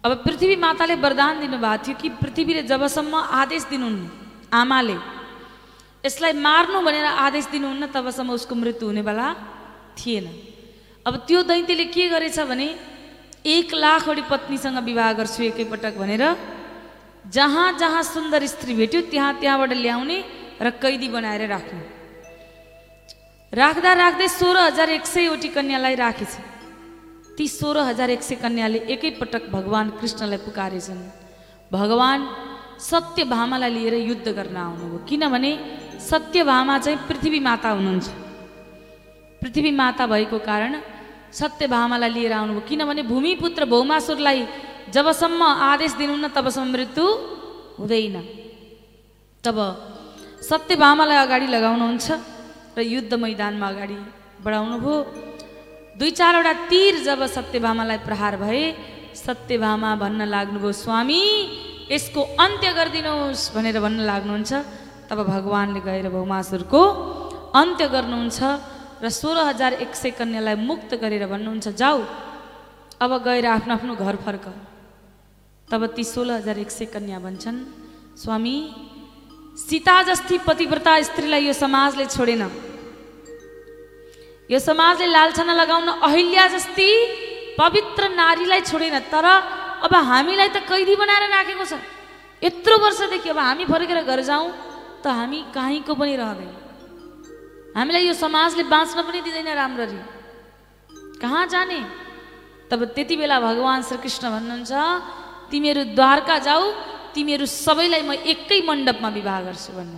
अब पृथ्वी माताले वरदान दिनुभएको थियो कि पृथ्वीले जबसम्म आदेश दिनुहुन् आमाले यसलाई मार्नु भनेर आदेश दिनुहुन्न तबसम्म उसको मृत्यु हुनेवाला थिएन। अब त्यो दैत्यले के गरेछ भने एक लाखवटी पत्नीसँग विवाह गर्छु एकैपटक भनेर जहाँ जहाँ सुन्दर स्त्री भेट्यो त्यहाँ त्यहाँबाट ल्याउने र कैदी बनाएर राख्ने। राख्दा राख्दै सोह्र हजार एक सयवटी कन्यालाई राखेछ। ती सोह्र हजार एक सय कन्याले एकैपटक भगवान् कृष्णलाई पुकारेछन्। भगवान् सत्यभामालाई लिएर युद्ध गर्न आउनुभयो। किनभने सत्यभामा चाहिँ पृथ्वी माता हुनुहुन्छ। पृथ्वी माता भएको कारण सत्यभामालाई लिएर आउनुभयो। किनभने भूमिपुत्र भौमासुरलाई जबसम्म आदेश दिनुहुन्न तबसम्म मृत्यु हुँदैन। तब सत्यभामालाई अगाडि लगाउनुहुन्छ र युद्ध मैदानमा अगाडि बढाउनुभयो। दुई चारवटा तीर जब सत्यभामालाई प्रहार भए सत्यभामा भन्न लाग्नुभयो स्वामी यसको अन्त्य गरिदिनुहोस् भनेर भन्न लाग्नुहुन्छ। तब भगवान्ले गएर भौमासुरको अन्त्य गर्नुहुन्छ। र सोह्र हजार एक सय कन्यालाई मुक्त गरेर भन्नुहुन्छ जाऊ अब गएर आफ्नो आफ्नो घर फर्क। तब ती सोह्र हजार एक सय कन्या भन्छन् स्वामी सीता जस्ती पतिव्रता स्त्रीलाई यो समाजले छोडेन। यो समाजले लालछना लगाउन अहिल्या जस्ती पवित्र नारीलाई छोडेन तर अब हामीलाई त कैदी बनाएर राखेको छ। यत्रो वर्षदेखि अब हामी फर्केर घर जाउँ त हामी कहीँको पनि रहँदैन। हामीलाई यो समाजले बाँच्न पनि दिँदैन राम्ररी। कहाँ जाने? तब त्यति बेला भगवान् श्रीकृष्ण भन्नुहुन्छ तिमीहरू द्वारका जाऊ तिमीहरू सबैलाई म एकै मण्डपमा विवाह गर्छु भन्नु।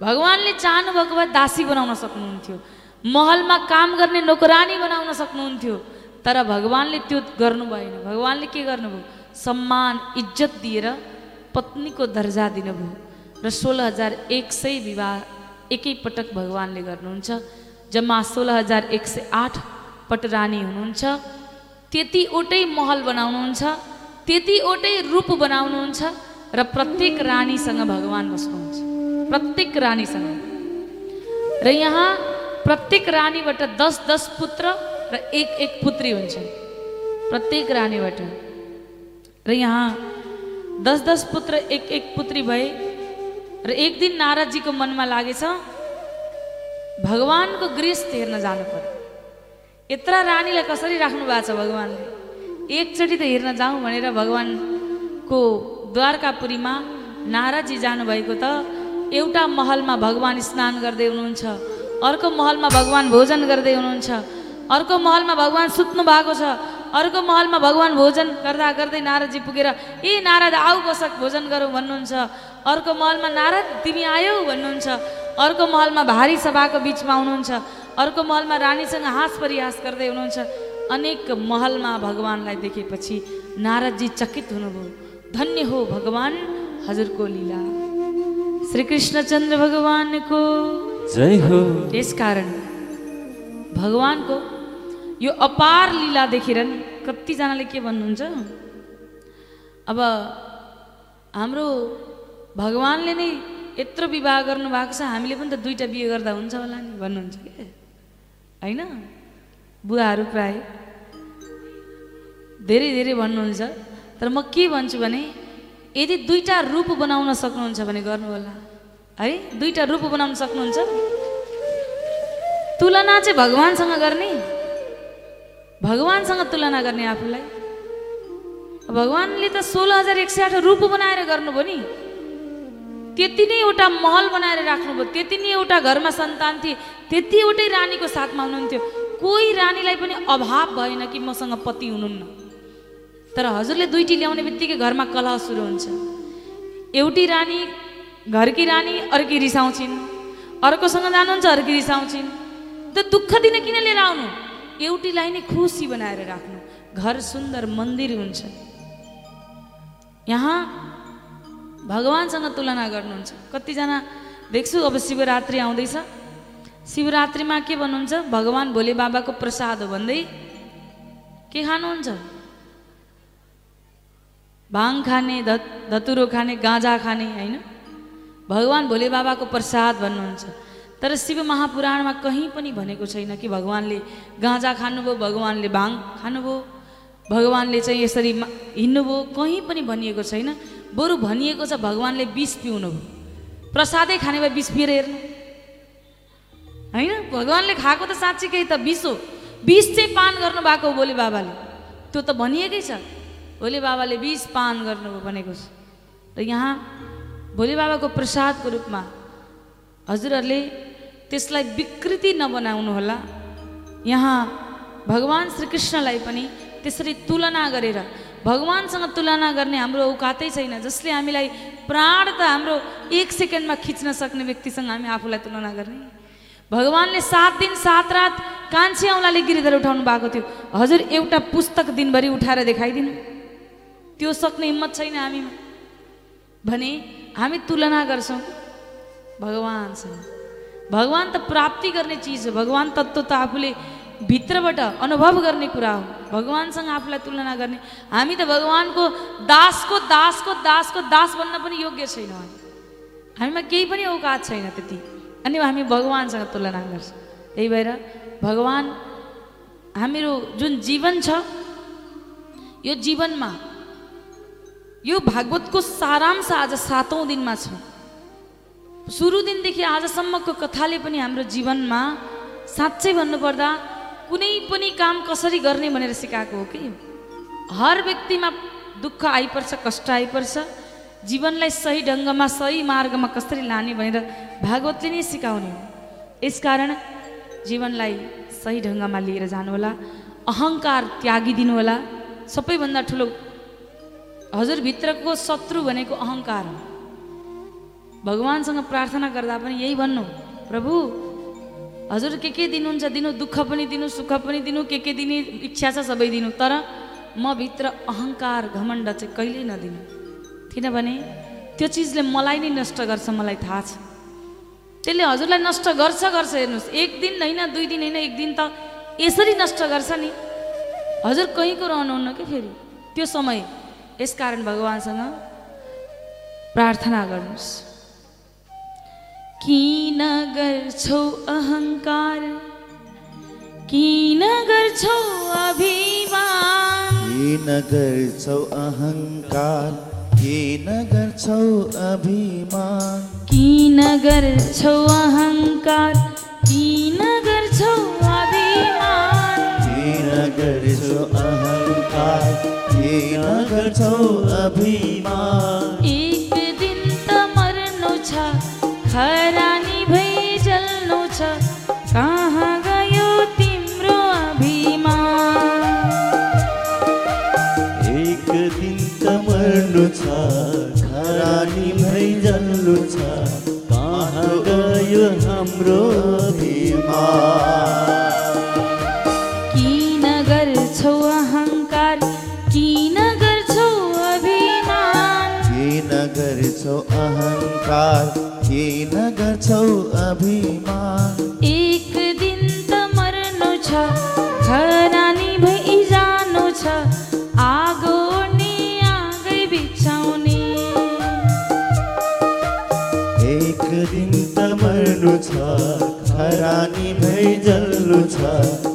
भगवान्ले चाहनुभएको भए दासी बनाउन सक्नुहुन्थ्यो महलमा काम गर्ने नोकरानी बनाउन सक्नुहुन्थ्यो तर भगवान्ले त्यो गर्नु भएन। भगवान्ले के गर्नुभयो? सम्मान इज्जत दिएर पत्नीको दर्जा दिनुभयो र सोह्र हजार एक सय विवाह एकैपटक भगवान्ले गर्नुहुन्छ। जम्मा सोह्र हजार एक सय आठ पटरानी हुनुहुन्छ। त्यतिवटै महल बनाउनुहुन्छ त्यतिवटै रूप बनाउनुहुन्छ र प्रत्येक रानीसँग भगवान् बस्नुहुन्छ। प्रत्येक रानीसँग। र यहाँ प्रत्येक रानीबाट दस दस पुत्र र एक एक पुत्री हुन्छ प्रत्येक रानीबाट। र यहाँ दस दस पुत्र एक एक पुत्री भए र एक दिन नारदजीको मनमा लागेछ भगवान्को गृहस्थ हेर्न जानु पर्यो। यत्र रानीलाई कसरी राख्नु भएको छ भगवान्ले? एकचोटि त हेर्न जाउँ भनेर भगवान्को द्वारकापुरीमा नारदजी जानुभएको त एउटा महलमा भगवान् स्नान गर्दै हुनुहुन्छ अर्को महलमा भगवान् भोजन गर्दै हुनुहुन्छ अर्को महलमा भगवान् सुत्नु भएको छ अर्को महलमा भगवान् भोजन गर्दा गर्दै नारदजी पुगेर ए नारद आऊ बसक भोजन गरौँ भन्नुहुन्छ। अर्को महलमा नारद तिमी आयौ भन्नुहुन्छ। अर्को महलमा भारी सभाको बिचमा आउनुहुन्छ अर्को महलमा रानीसँग हाँस परिहास गर्दै हुनुहुन्छ। अनेक महलमा भगवान्लाई देखेपछि नारदजी चकित हुनुभयो। धन्य हो भगवान् हजुरको लीला। श्रीकृष्णचन्द्र भगवानको जय हो। त्यसकारण भगवान्को यो अपार लीला देखेर नि कतिजनाले के भन्नुहुन्छ? अब हाम्रो भगवान्ले नै यत्रो विवाह गर्नु भएको छ हामीले पनि त दुईवटा बिहे गर्दा हुन्छ होला नि भन्नुहुन्छ के? होइन? बुवाहरू प्राय। धेरै धेरै भन्नुहुन्छ। तर म के भन्छु भने यदि दुईवटा रूप बनाउन सक्नुहुन्छ भने गर्नु होला। है? दुईवटा रूप बनाउन सक्नुहुन्छ तुलना चाहिँ भगवान्सँग गर्ने। भगवान्सँग तुलना गर्ने आफूलाई। भगवान्ले त सोह्र हजार एक सय आठ रूप बनाएर गर्नुभयो नि। त्यति नै एउटा महल बनाएर राख्नुभयो। त्यति नै एउटा घरमा सन्तान थिए। त्यतिवटै रानीको साथमा हुनुहुन्थ्यो। कोही रानीलाई पनि अभाव भएन कि मसँग पति हुनुहुन्न। तर हजुरले दुइटी ल्याउने बित्तिकै घरमा कलह सुरु हुन्छ। एउटी रानी घरकी रानी अर्की रिसाउँछिन्। अर्कोसँग जानुहुन्छ अर्की रिसाउँछिन्। त दुःख दिन किन लिएर आउनु? एउटीलाई नै खुसी बनाएर राख्नु। घर सुन्दर मन्दिर हुन्छ। यहाँ भगवान्सँग तुलना गर्नुहुन्छ। कतिजना देख्छु अब शिवरात्रि आउँदैछ। शिवरात्रिमा के भन्नुहुन्छ? भगवान् भोले बाबाको प्रसाद हो भन्दै के खानुहुन्छ? भाङ खाने धत धतुरो खाने गाँजा खाने होइन? भगवान् भोले बाबाको प्रसाद भन्नुहुन्छ। तर शिव महापुराणमा कहीँ पनि भनेको छैन कि भगवान्ले गाँजा खानुभयो भगवान्ले भाङ खानुभयो भगवान्ले चाहिँ यसरी हिँड्नुभयो कहीँ पनि भनिएको छैन। बरु भनिएको छ भगवान्ले विष पिउनुभयो। प्रसादै खाने भए विष पिएर हेर्नु। होइन? भगवान्ले खाएको त साँच्चीकै त विष हो। विष चाहिँ पान गर्नु भएको हो भोले बाबाले। त्यो त भनिएकै छ। भोले बाबाले विष पान गर्नुभयो भनेको छ। र यहाँ भोले बाबाको प्रसादको रूपमा हजुरहरूले त्यसलाई विकृति नबनाउनु होला। यहाँ भगवान् श्रीकृष्णलाई पनि त्यसरी तुलना गरेर भगवान्सँग तुलना गर्ने हाम्रो औकातै छैन। जसले हामीलाई प्राण त हाम्रो एक सेकेन्डमा खिच्न सक्ने व्यक्तिसँग हामी आफूलाई तुलना गर्ने। भगवान्ले सात दिन सात रात कान्छी औँलाले गिरिधर उठाउनु भएको थियो। हजुर एउटा पुस्तक दिनभरि उठाएर देखाइदिनु। त्यो सक्ने हिम्मत छैन हामीमा। भने हामी तुलना गर्छौँ भगवान्सँग। भगवान् त प्राप्ति गर्ने चिज हो। भगवान् तत्त्व त आफूले भित्रबाट अनुभव गर्ने कुरा हो। भगवान्सँग आफूलाई तुलना गर्ने। हामी त भगवान्को दासको दासको दासको दास बन्न पनि योग्य छैनौँ हामी। हामीमा केही पनि औकात छैन त्यति। अनि हामी भगवान्सँग तुलना गर्छौँ। त्यही भएर भगवान् हाम्रो जुन जीवन छ यो जीवनमा यो भागवतको सारांश आज सातौँ दिनमा छ। सुरु दिनदेखि आजसम्मको कथाले पनि हाम्रो जीवनमा साँच्चै भन्नुपर्दा कुनै पनि काम कसरी गर्ने भनेर सिकाएको हो कि? हर व्यक्तिमा दुःख आइपर्छ कष्ट आइपर्छ। जीवनलाई सही ढङ्गमा सही मार्गमा कसरी लाने भनेर भागवतले नै सिकाउने हो। यसकारण जीवनलाई सही ढङ्गमा लिएर जानुहोला अहङ्कार त्यागिदिनु होला सबैभन्दा ठुलो हजुरभित्रको शत्रु भनेको अहङ्कार हो। भगवान्सँग प्रार्थना गर्दा पनि यही भन्नु प्रभु हजुर के के दिनुहुन्छ? दिनु दुःख पनि दिनु सुख पनि दिनु के के दिने इच्छा छ सबै दिनु। तर म भित्र अहङ्कार घमण्ड चाहिँ कहिल्यै नदिनु। किनभने त्यो चिजले मलाई नै नष्ट गर्छ मलाई थाहा छ। त्यसले हजुरलाई नष्ट गर्छ गर्छ हेर्नुहोस्। एक दिन होइन दुई दिन होइन एक दिन त यसरी नष्ट गर्छ नि। हजुर कहीँको रहनुहुन्न कि फेरि? त्यो समय यसकारण भगवान्सँग प्रार्थना गर्नुहोस्। किन गर्छौ अहङ्कार किन गर्छौ अभिमान। किन गर्छौ अहङ्कार किन गर्छौ अभिमान। किन गर्छौ अहङ्कार किन गर्छौ अभिमान। किन गर्छौ अहङ्कार किन गर्छौ अभिमान। खरानी भई जल्नु छ। कहाँ गयो तिम्रो अभिमान? एक दिन त मर्नु छ खरानी भई जल्नु छ। कहाँ गयो हाम्रो अभिमान? गर्छौ अहङ्कार किन गर्छौ अभिमान। एक दिन त मर्नु छ खरानी भई जानु छ आगो ओड्ने आगै बिछाउने। एक दिन त मर्नु छ खरानी भई जल्नु छ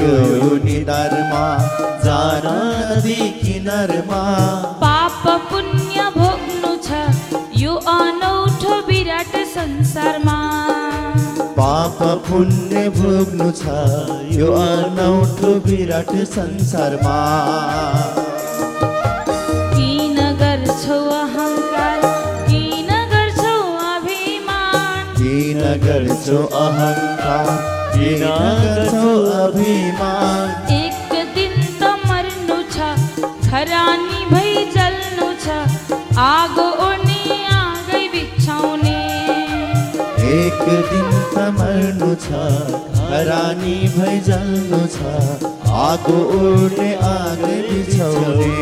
गयो निधारमा जान नदी किनारमा. पाप पुण्य भोग्नु छ यो अनौठो विराट संसारमा। पाप पुण्य भोग्नु छ यो अनौठो विराट संसारमा। किन गर्छौ अहङ्कार किन गर्छौ अभिमान। किन गर्छौ अहङ्कार गर्छौ अभिमान। एक दिन त मर्नु छ खरानी भई जल्नु छ आगो ओर्ने आगै बिछाउने। एक दिन त मर्नु छ खरानी भई जल्नु छ आगो ओर्ने आगै बिछाउने।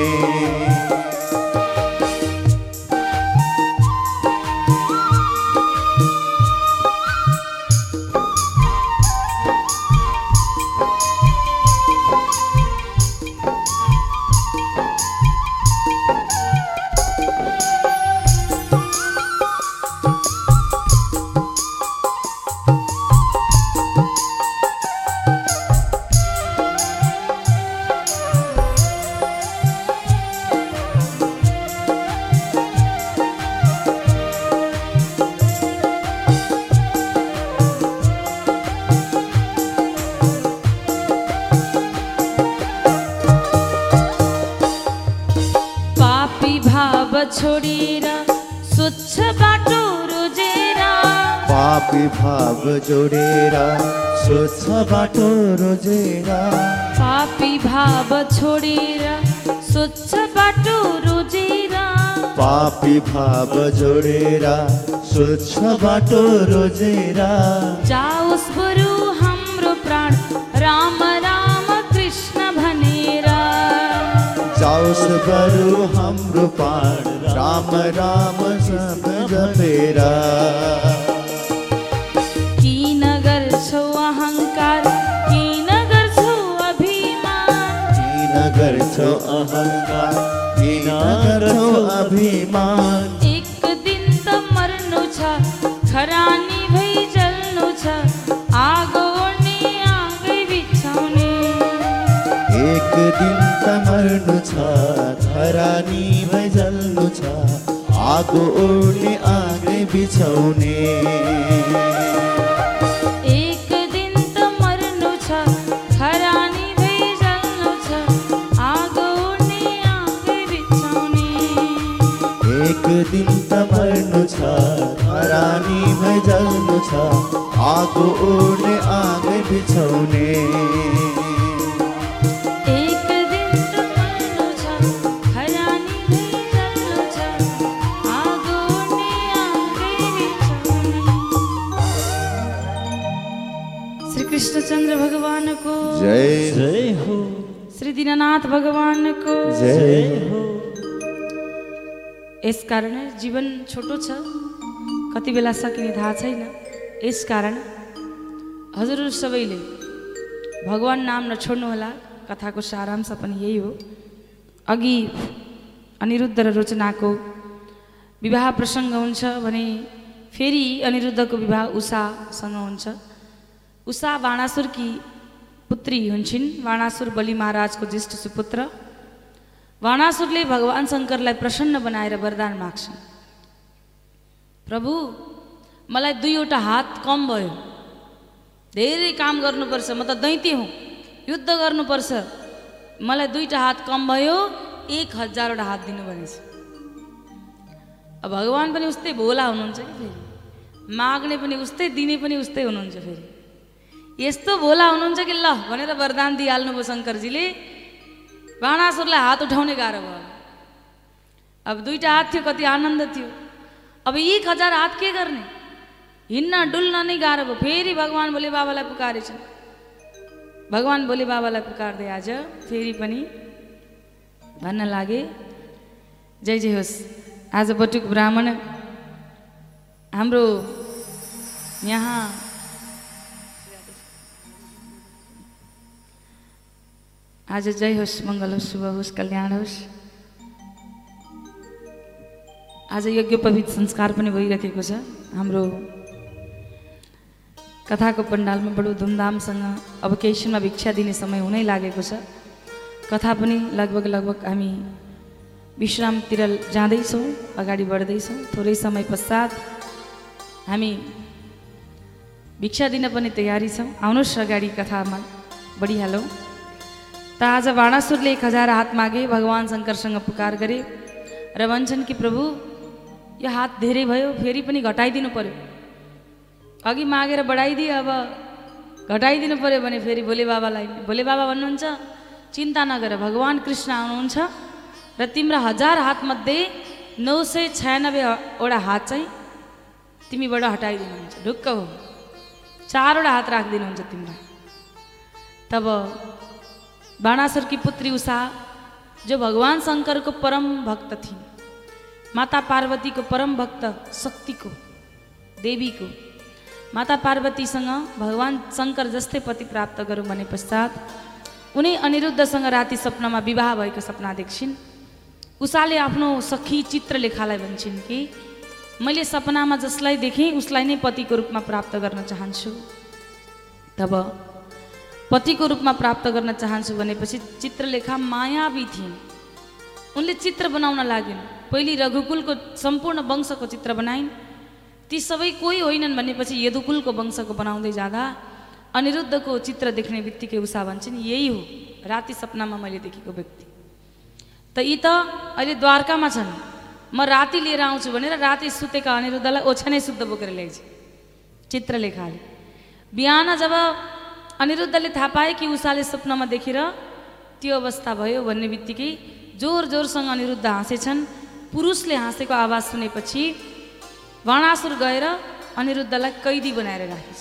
बाटो रोजेर। मर्नु छ खरानी भइ जल्नु छ आगो ओड्ने आगै बिछाउने एक दिन त मर्नु छ जल्नु छ आगो ओड्ने आगै बिछाउने जय जय हो। श्री दीननाथ भगवानको जय हो। यस कारण जीवन छोटो छ कति बेला सकिने थाहा छैन। यस कारण हजुरहरू सबैले भगवान् नाम नछोड्नुहोला कथाको सारांश पनि यही हो। अघि अनिरुद्ध र रोचनाको विवाह प्रसङ्ग हुन्छ भने फेरि अनिरुद्धको विवाह उषासँग हुन्छ। उषा बाणासुरकी पुत्री हुन्छन्। बाणासुर बलि महाराजको ज्येष्ठ सुपुत्र। बाणासुरले भगवान् शङ्करलाई प्रसन्न बनाएर वरदान माग्छन्। प्रभु मलाई दुईवटा हात कम भयो। धेरै काम गर्नुपर्छ म त दैत्य हुँ। युद्ध गर्नुपर्छ। मलाई दुईवटा हात कम भयो एक हजारवटा हात दिनु भनेछ। भगवान् पनि उस्तै भोला हुनुहुन्छ कि फेरि? माग्ने पनि उस्तै दिने पनि उस्तै हुनुहुन्छ फेरि। यस्तो भोला हुनुहुन्छ कि ल भनेर वरदान दिइहाल्नुभयो शङ्करजीले बाणासुरलाई हात उठाउने गाह्रो भयो अब दुईवटा हात थियो कति आनन्द थियो अब एक हजार हात के गर्ने हिँड्न डुल्न नै गाह्रो भयो फेरि भगवान् भोले बाबालाई पुकारेछन् भगवान् भोले बाबालाई पुकार्दै आज फेरि पनि भन्न लागे जय जय होस् आज बटुक ब्राह्मण हाम्रो यहाँ आज जय होस् मङ्गल होस् शुभ होस् कल्याण होस्। आज यज्ञोपवित संस्कार पनि भइरहेको छ। हाम्रो कथाको पण्डालमा बडो धुमधामसँग अब केही क्षणमा भिक्षा दिने समय हुनै लागेको छ। कथा पनि लगभग लगभग हामी विश्रामतिर जाँदैछौँ अगाडि बढ्दैछौँ। थोरै समय पश्चात हामी भिक्षा दिन पनि तयारी छौँ। आउनुहोस् अगाडि कथामा बढिहालौँ। त आज बाणासुरले एक हजार हात मागे भगवान् शङ्करसँग पुकार गरे र भन्छन् कि प्रभु यो हात धेरै भयो फेरि पनि घटाइदिनु पर्यो अघि मागेर बढाइदिए अब घटाइदिनु पर्यो भने फेरि भोले बाबालाई भोले बाबा भन्नुहुन्छ चिन्ता नगर भगवान् कृष्ण आउनुहुन्छ र तिम्रा हजार हातमध्ये नौ सय छयानब्बेवटा हात चाहिँ तिमीबाट हटाइदिनुहुन्छ ढुक्क हो चारवटा हात राखिदिनुहुन्छ तिम्रो तब बाणासुरकी पुत्री उषा जो भगवान् शङ्करको परम भक्त थिइन् माता पार्वतीको परम भक्त शक्तिको देवीको। माता पार्वतीसँग भगवान् शङ्कर जस्तै पति प्राप्त गरौँ भने पश्चात उनी अनिरुद्धसँग राति सपनामा विवाह भएको सपना देख्छिन्। उषाले आफ्नो सखी चित्रलेखालाई भन्छन् कि मैले सपनामा जसलाई देखेँ उसलाई नै पतिको रूपमा प्राप्त गर्न चाहन्छु। तब पतिको रूपमा प्राप्त गर्न चाहन्छु भनेपछि चित्रलेखा मायावी थिइन्। उनले चित्र बनाउन लागिन्। पहिले रघुकुलको सम्पूर्ण वंशको चित्र बनाइन्। ती सबै कोही होइनन् भनेपछि यदुकुलको वंशको बनाउँदै जाँदा अनिरुद्धको चित्र देख्ने बित्तिकै उषा भन्छन् यही हो राति सपनामा मैले देखेको व्यक्ति। त यी त अहिले द्वारकामा छन्। म राति लिएर आउँछु भनेर राति सुतेका अनिरुद्धलाई ओछ्यानै शुद्ध बोकेर ल्याइन्छ चित्रलेखाले। बिहान जब अनिरुद्धले थाहा पाए कि उषाले सपनामा देखेर त्यो अवस्था भयो भन्ने बित्तिकै जोर जोरसँग अनिरुद्ध हाँसेछन्। पुरुषले हाँसेको आवाज सुनेपछि वर्णासुर गएर अनिरुद्धलाई कैदी बनाएर राखेछ।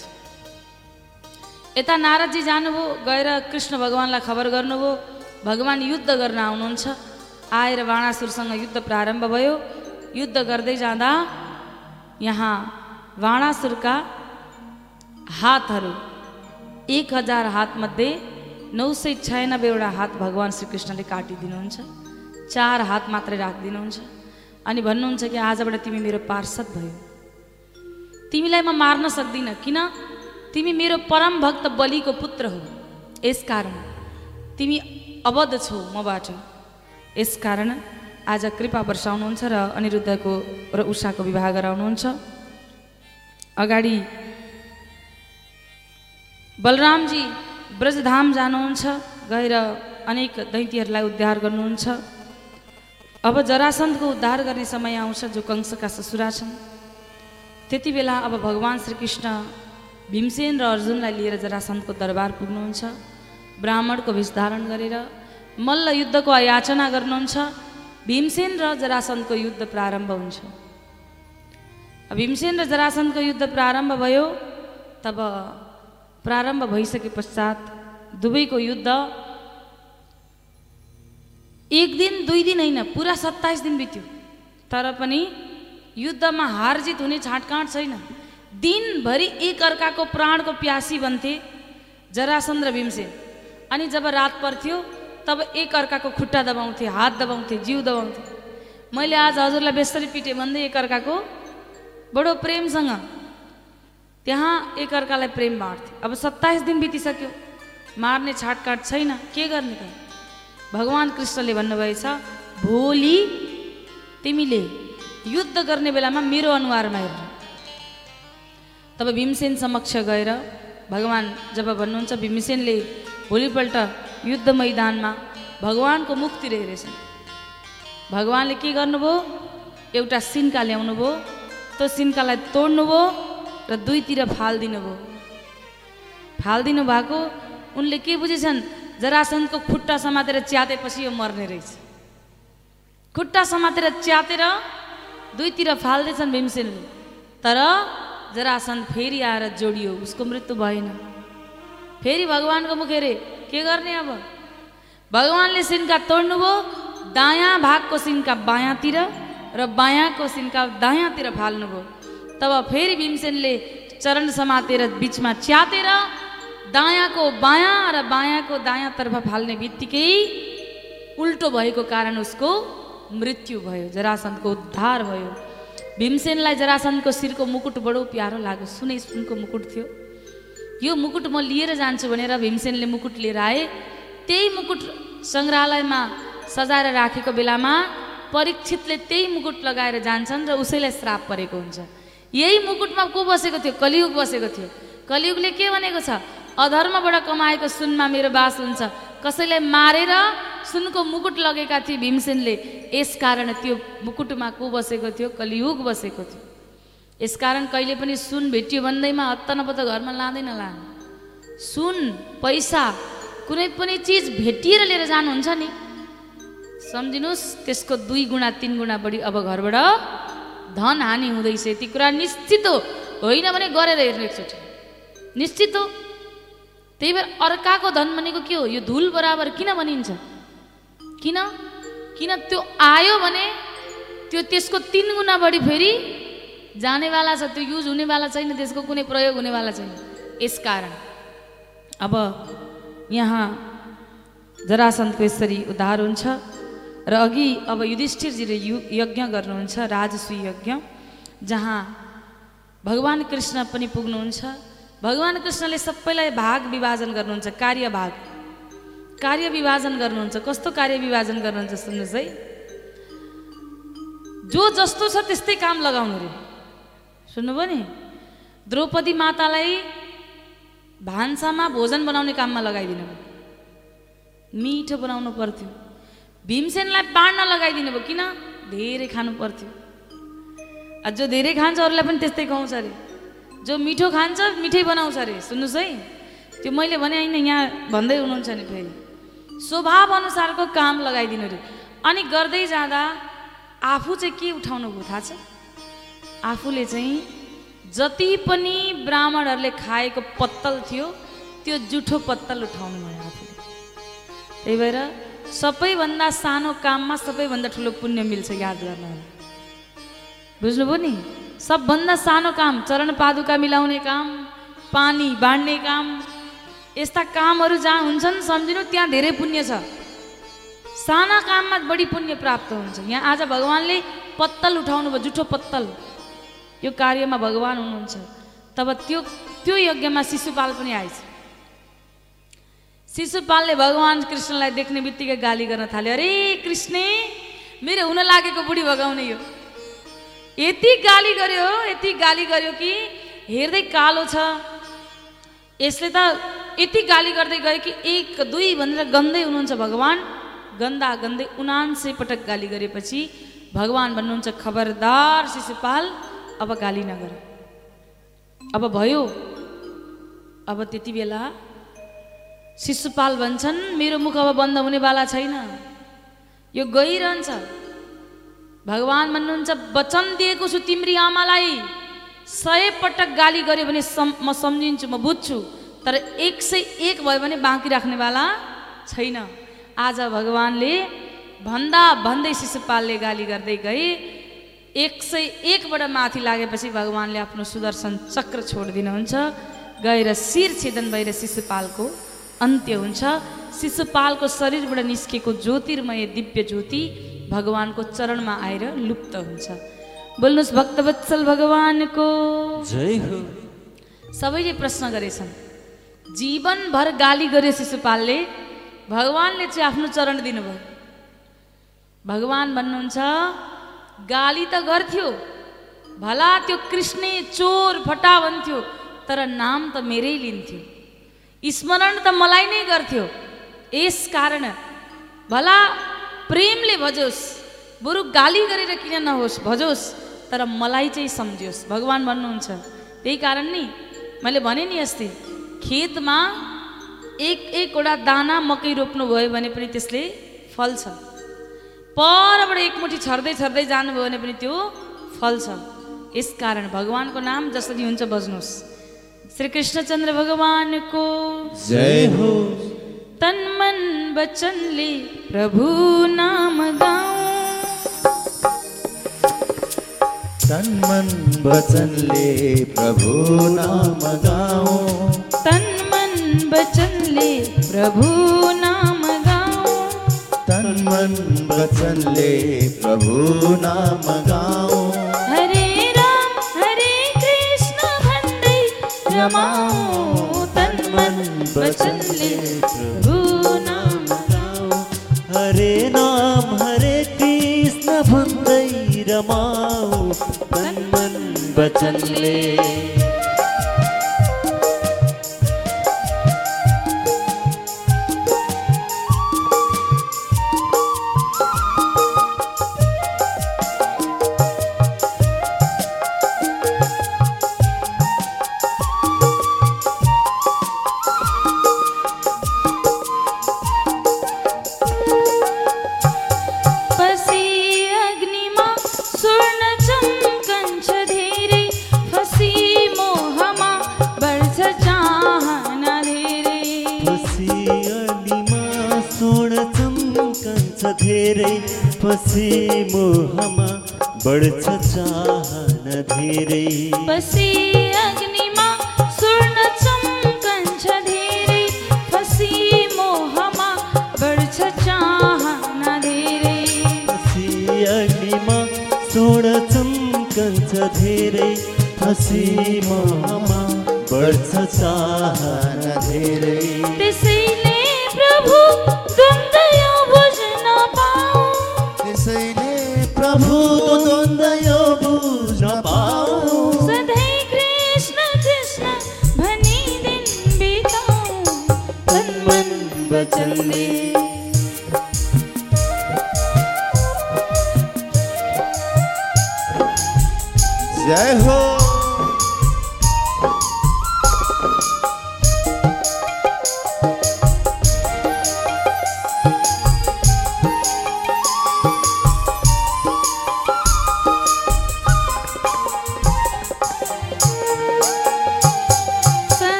यता नारदजी जानुभयो गएर कृष्ण भगवान्लाई खबर गर्नुभयो भगवान् युद्ध गर्न आउनुहुन्छ। आएर बाणासुरसँग युद्ध प्रारम्भ भयो। युद्ध गर्दै जाँदा यहाँ बाणासुरका हातहरू एक हजार हातमध्ये नौ सय छयानब्बेवटा हात भगवान् श्रीकृष्णले काटिदिनुहुन्छ। चार हात मात्रै राखिदिनुहुन्छ। अनि भन्नुहुन्छ कि आजबाट तिमी मेरो पार्षद भयो। तिमीलाई म मार्न सक्दिनँ। किन? तिमी मेरो परम भक्त बलिको पुत्र हो। यसकारण तिमी अबद्ध छौ मबाट। यसकारण आज कृपा वर्षाउनुहुन्छ र अनिरुद्धको र उषाको विवाह गराउनुहुन्छ। अगाडि बलरामजी ब्रजधाम जानुहुन्छ गएर अनेक दैतीहरूलाई उद्धार गर्नुहुन्छ। अब जरासन्धको उद्धार गर्ने समय आउँछ जो कंसका ससुरा छन्। त्यति बेला अब भगवान् श्रीकृष्ण भीमसेन र अर्जुनलाई लिएर जरासन्धको दरबार पुग्नुहुन्छ ब्राह्मणको भेष धारण गरेर मल्ल युद्धको याचना गर्नुहुन्छ। भीमसेन र जरासन्धको युद्ध प्रारम्भ हुन्छ। भीमसेन र जरासन्धको युद्ध प्रारम्भ भयो तब प्रारम्भ भइसके पश्चात दुवैको युद्ध एक दिन दुई दिन होइन पुरा सत्ताइस दिन बित्यो। तर पनि युद्धमा हार जित हुने छाँटकाँट छैन। दिनभरि एक अर्काको प्राणको प्यासी बन्थे जरासन्ध र भीमसेन। अनि जब रात पर्थ्यो तब एक अर्काको खुट्टा दबाउँथे हात दबाउँथे जिउ दबाउँथे। मैले आज हजुरलाई बेसरी पिटेँ भन्दै एक अर्काको बडो प्रेमसँग त्यहाँ एक अर्कालाई प्रेम बाँड्थे। अब सत्ताइस दिन बितिसक्यो। मार्ने छाटकाट छैन। के गर्ने त? भगवान् कृष्णले भन्नुभएछ भोलि तिमीले युद्ध गर्ने बेलामा मेरो अनुहारमा हेर्नु तब भीमसेन समक्ष गएर भगवान् जब भन्नुहुन्छ भीमसेनले भोलिपल्ट युद्ध मैदानमा भगवान्को मुखतिर हेरेछन्। भगवान्ले के गर्नुभयो? एउटा सिन्का ल्याउनु भयो त्यो सिन्कालाई तोड्नुभयो। र दुईतिर फालिदिनु भयो फालिदिनु भएको उनले के बुझेछन् जरासनको खुट्टा समातेर च्यातेपछि यो मर्ने रहेछ। खुट्टा समातेर च्यातेर दुईतिर फाल्दैछन् भीमसेनले तर जरासन फेरि आएर जोडियो उसको मृत्यु भएन। फेरि भगवान्को मुख हेरे के गर्ने अब? भगवान्ले सिन्का तोड्नुभयो दायाँ भागको सिन्का बायाँतिर र बायाँको सिन्का दायाँतिर फाल्नुभयो। तब फेरि भीमसेनले चरण समातेर बिचमा च्यातेर दायाँको बायाँ र बायाँको दायाँतर्फ फाल्ने बित्तिकै उल्टो भएको कारण उसको मृत्यु भयो जरासन्धको उद्धार भयो। भीमसेनलाई जरासन्धको शिरको मुकुट बडो प्यारो लाग्यो। सुनै सुनको मुकुट थियो। यो मुकुट म लिएर जान्छु भनेर भीमसेनले मुकुट लिएर आए। त्यही मुकुट सङ्ग्रहालयमा सजाएर राखेको बेलामा परीक्षितले त्यही मुकुट लगाएर जान्छन् र उसैलाई श्राप परेको हुन्छ। यही मुकुटमा को बसेको थियो? कलियुग बसेको थियो। कलियुगले के भनेको छ? अधर्मबाट कमाएको सुनमा मेरो बास हुन्छ। कसैलाई मारेर सुनको मुकुट लगेका थिए भीमसेनले यसकारण त्यो मुकुटमा को बसेको थियो? कलियुग बसेको थियो। यसकारण कहिले पनि सुन भेटियो भन्दैमा हत्त नपत्त घरमा लाँदैन लानु सुन पैसा कुनै पनि चिज भेटिएर लिएर जानुहुन्छ नि। सम्झिनुहोस् त्यसको दुई गुणा तिन गुणा बढी अब घरबाट धन हानि हुँदैछ यति कुरा निश्चित हो। होइन भने गरेर हेर्नु एकचोटि निश्चित हो। त्यही भएर अर्काको धन भनेको के हो? यो धुल बराबर किन भनिन्छ? किन? किन त्यो आयो भने त्यो त्यसको तिन गुणा बढी फेरि जानेवाला छ त्यो युज हुनेवाला छैन त्यसको कुनै प्रयोग हुनेवाला छैन। यसकारण अब यहाँ जरासन्धको यसरी उद्धार हुन्छ र अघि अब युधिष्ठिरजीले यु यज्ञ गर्नुहुन्छ राजस्वी यज्ञ जहाँ भगवान् कृष्ण पनि पुग्नुहुन्छ। भगवान् कृष्णले सबैलाई भाग विभाजन गर्नुहुन्छ कार्य भाग। कार्य विभाजन गर्नुहुन्छ कस्तो कार्य विभाजन गर्नुहुन्छ सुन्नुहोस् है। जो जस्तो छ त्यस्तै काम लगाउनु रे। सुन्नुभयो नि? द्रौपदी मातालाई भान्सामा भोजन बनाउने काममा लगाइदिनु। मिठो बनाउनु पर्थ्यो। भीमसेनलाई बाँड्न लगाइदिनु भयो किन धेरै खानु पर्थ्यो जो धेरै खान्छ अरूलाई पनि त्यस्तै खुवाउँछ अरे जो मिठो खान्छ मिठै बनाउँछ अरे सुन्नुहोस् है त्यो मैले भने होइन यहाँ भन्दै हुनुहुन्छ नि फेरि स्वभाव अनुसारको काम लगाइदिनु अरे अनि गर्दै जाँदा आफू चाहिँ के उठाउनु भयो थाहा छ आफूले चाहिँ जति पनि ब्राह्मणहरूले खाएको पत्तल थियो त्यो जुठो पत्तल उठाउनु भयो आफूले त्यही भएर सबैभन्दा सानो काममा सबैभन्दा ठुलो पुण्य मिल्छ याद गर्नु। बुझ्नुभयो नि? सबभन्दा सानो काम चरण पादुका मिलाउने काम पानी बाँड्ने काम यस्ता कामहरू जहाँ हुन्छन् सम्झिनु त्यहाँ धेरै पुण्य छ। साना काममा बढी पुण्य प्राप्त हुन्छ। यहाँ आज भगवान्ले पत्तल उठाउनु भयो जुठो पत्तल। यो कार्यमा भगवान् हुनुहुन्छ। तब त्यो त्यो यज्ञमा शिशुपाल पनि आएछ। शिशुपालले भगवान् कृष्णलाई देख्ने बित्तिकै गाली गर्न थाल्यो। अरे कृष्ण मेरो हुन लागेको बुढी भगाउने यो। यति गाली गर्यो यति गाली गर्यो कि हेर्दै कालो छ। यसले त यति गाली गर्दै गयो कि एक दुई भनेर गन्दै हुनुहुन्छ भगवान्। गन्दा गन्दै उनान्सय पटक गाली गरेपछि भगवान् भन्नुहुन्छ खबरदार शिशुपाल अब गाली नगर। अब भयो। अब त्यति बेला शिशुपाल भन्छन् मेरो मुख अब बन्द हुनेवाला छैन। यो गइरहन्छ भगवान् भन्नुहुन्छ वचन दिएको छु तिम्री आमालाई। सय पटक गाली गर्यो भने सम म सम्झिन्छु म बुझ्छु। तर एक सय एक भयो भने बाँकी राख्नेवाला छैन। आज भगवान्ले भन्दा भन्दै शिशुपालले गाली गर्दै गए एक सय एकबाट माथि लागेपछि भगवान्ले आफ्नो सुदर्शन चक्र छोडिदिनुहुन्छ। गएर शिर छेदन भएर शिशुपालको अन्त्य हुन्छ। शिशुपालको शरीरबाट निस्केको ज्योतिर्मय दिव्य ज्योति भगवान्को चरणमा आएर लुप्त हुन्छ। बोल्नुहोस् भक्तवत्सल भगवान्को। जय हो। सबैले प्रश्न गरेछन् जीवनभर गाली गर्यो शिशुपालले भगवान्ले चाहिँ आफ्नो चरण दिनुभयो। भगवान् भन्नुहुन्छ गाली त गर्थ्यो भला त्यो कृष्णे चोर फटा भन्थ्यो तर नाम त मेरै लिन्थ्यो। स्मरण त मलाई नै गर्थ्यो यस कारण भला प्रेमले भजोस् बरु गाली गरेर किन नहोस् भजोस् तर मलाई चाहिँ सम्झियोस् भगवान् भन्नुहुन्छ त्यही कारण नि मैले भने नि अस्ति खेतमा एक एकवटा दाना मकै रोप्नुभयो भने पनि त्यसले फल्छ परबाट एकमुठी छर्दै छर्दै जानुभयो भने पनि त्यो फल्छ यसकारण भगवान्को नाम जसरी हुन्छ बज्नुहोस् श्री कृष्णचन्द्र भगवानको जय हो। तन मन वचनले प्रभु नाम गाऊं। तन मन वचनले प्रभु नाम गाऊं। तन मन वचनले प्रभु नाम गाऊं। तन मन वचनले प्रभु नाम गाऊं। रमाऊं तन मन वचनले प्रभु नाम गाऊं। हरे नाम हरे कृष्ण भन्दै रमाऊ तन मन वचनले पसी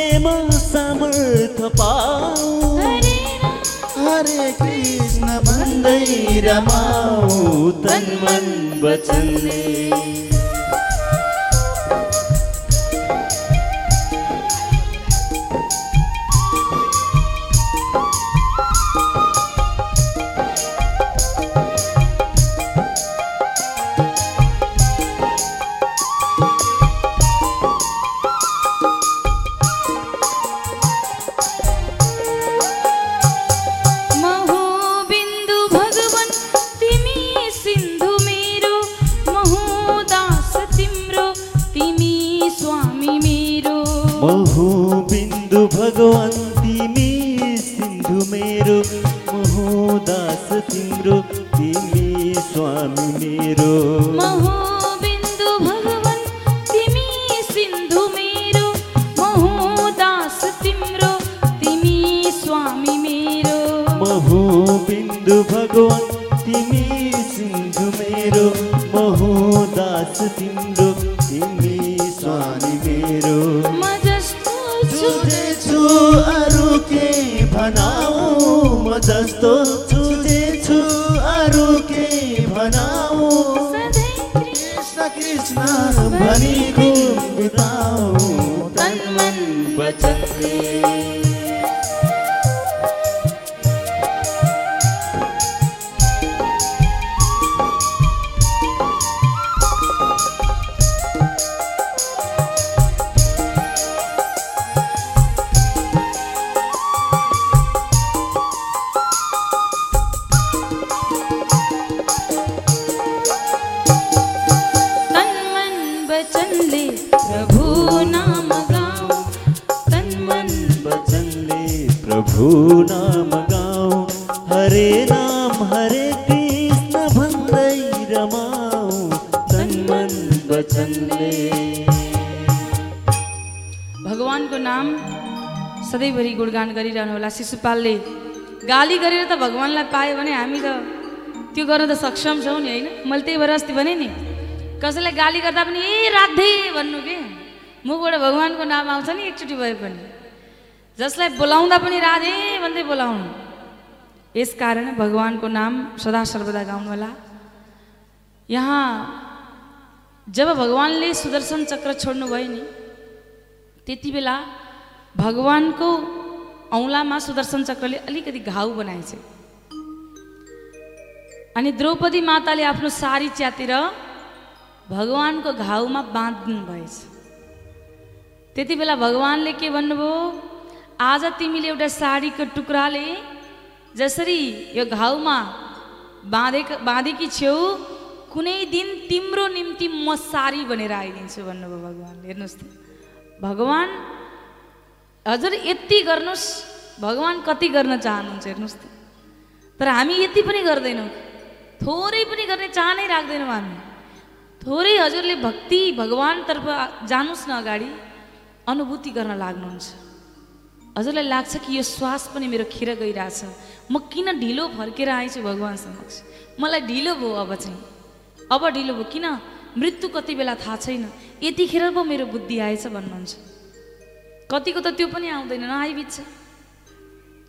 हाँस्ने समर्थ पाऊ। हरे हरे कृष्ण भन्दै रमाऊ तन मन वचनले शिशुपालले गाली गरेर त भगवान्लाई पायो भने हामी त त्यो गर्न त सक्षम छौँ नि होइन? मैले त्यही भएर अस्ति भने नि कसैलाई गाली गर्दा पनि ए राधे भन्नु के? मुखबाट भगवान्को नाम आउँछ नि एकचोटि भए पनि। जसलाई बोलाउँदा पनि राधे भन्दै बोलाउनु। यस कारण भगवान्को नाम सदा सर्वदा गाउनु होला यहाँ जब भगवान्ले सुदर्शन चक्र छोड्नु भयो नि त्यति बेला भगवान्को औँलामा सुदर्शन चक्रले अलिकति घाउ बनाएछ अनि द्रौपदी माताले आफ्नो सारी च्यातेर भगवान्को घाउमा बाँधिदिनु भएछ त्यति बेला भगवान्ले के भन्नुभयो आज तिमीले एउटा साडीको टुक्राले जसरी यो घाउमा बाँधेको बाँधेकी छेउ कुनै दिन तिम्रो निम्ति म सारी बनेर आइदिन्छु भन्नुभयो भगवान्ले हेर्नुहोस् त भगवान् हजुर यति गर्नुहोस् भगवान् कति गर्न चाहनुहुन्छ हेर्नुहोस् त। तर हामी यति पनि गर्दैनौँ। थोरै पनि गर्ने चाहनै राख्दैनौँ हामी। थोरै हजुरले भक्ति भगवान्तर्फ जानुहोस् न अगाडि अनुभूति गर्न लाग्नुहुन्छ। हजुरलाई लाग्छ कि यो श्वास पनि मेरो खेर गइरहेछ। म किन ढिलो फर्केर आएछु भगवान् समक्ष? मलाई ढिलो भयो अब चाहिँ। अब ढिलो भयो। किन? मृत्यु कति बेला थाहा छैन। यतिखेर पो मेरो बुद्धि आएछ भन्नुहुन्छ। कतिको त त्यो पनि आउँदैन। नआइबित्छ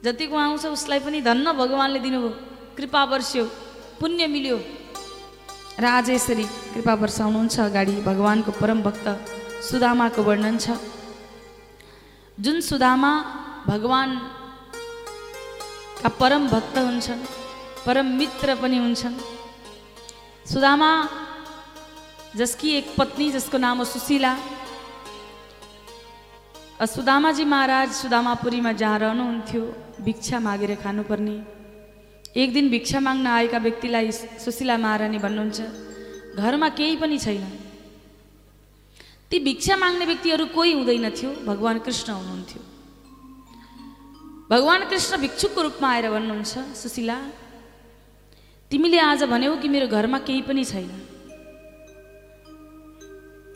जतिको आउँछ उसलाई पनि धन्न भगवान्ले दिनुभयो। कृपा वर्ष्यो पुण्य मिल्यो। र आज यसरी कृपा वर्षाउनुहुन्छ अगाडि। भगवान्को परम भक्त सुदामाको वर्णन छ। जुन सुदामा भगवान्का परम भक्त हुन्छन् परम मित्र पनि हुन्छन् सुदामा जसकी एक पत्नी जसको नाम हो सुशीला सुदामाजी महाराज सुदामापुरीमा जहाँ रहनुहुन्थ्यो भिक्षा मागेर खानुपर्ने एक दिन भिक्षा माग्न आएका व्यक्तिलाई सुशीला महारानी भन्नुहुन्छ घरमा केही पनि छैन। ती भिक्षा माग्ने व्यक्तिहरू कोही हुँदैन थियो भगवान् कृष्ण हुनुहुन्थ्यो। भगवान् कृष्ण भिक्षुकको रूपमा आएर भन्नुहुन्छ सुशीला तिमीले आज भन्यौ कि मेरो घरमा केही पनि छैन।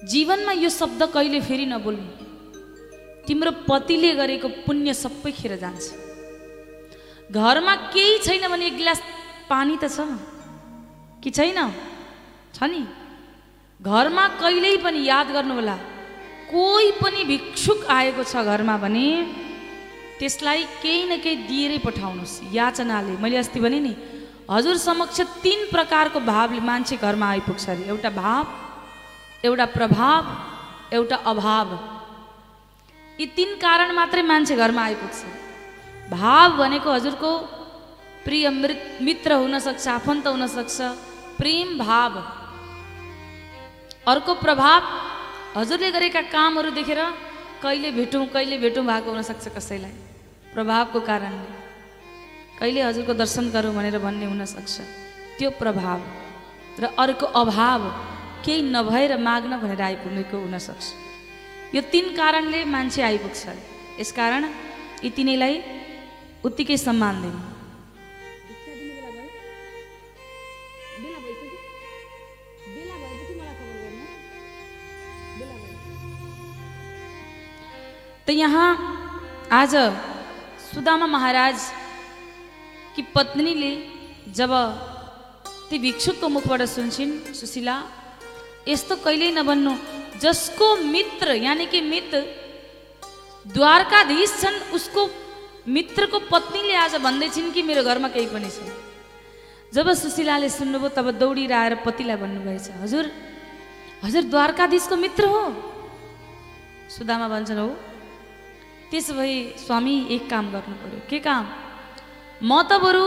जीवनमा यो शब्द कहिले फेरि नबोल्नु। तिम्रो पतिले गरेको पुण्य सबै खेर जान्छ। घरमा केही छैन भने एक गिलास पानी त छ। कि छैन? छ नि। घरमा कहिल्यै पनि याद गर्नु होला कोही पनि भिक्षुक आएको छ घरमा भने त्यसलाई केही न केही दिएरै पठाउनुहोस् याचनाले। मैले अस्ति भने नि हजुर समक्ष तिन प्रकारको भावले मान्छे घरमा आइपुग्छ अरे। एउटा भाव एउटा प्रभाव एउटा अभाव। यी तिन कारण मात्रै मान्छे घरमा आइपुग्छ। भाव भनेको हजुरको प्रिय मृत मित्र हुनसक्छ आफन्त हुनसक्छ प्रेम भाव। अर्को प्रभाव हजुरले गरेका कामहरू देखेर कहिले भेटौँ कहिले भेटौँ भएको हुनसक्छ कसैलाई। प्रभावको कारणले। कहिले हजुरको दर्शन गरौँ भनेर भन्ने हुनसक्छ। त्यो प्रभाव। र अर्को अभाव केही नभएर माग्न भनेर आइपुग्नेको हुनसक्छ। यो तिन कारणले मान्छे आइपुग्छ। यसकारण यी तिनैलाई उत्तिकै सम्मान दिनु। त यहाँ आज सुदामा महाराज कि पत्नीले जब ती भिक्षुकको मुखबाट सुन्छन् सुशीला यस्तो कहिल्यै नभन्नु जसको मित्र यानि कि मित्र द्वारकाधीश छन् उसको मित्रको पत्नीले आज भन्दैछिन् कि मेरो घरमा केही पनि छैन। जब सुशीलाले सुन्नुभयो तब दौडिएर आएर पतिलाई भन्नुभएछ हजुर हजुर द्वारकाधीशको मित्र हो। सुदामा भन्छन् हो। त्यसो भए स्वामी एक काम गर्नु पर्यो। के काम? म त बरु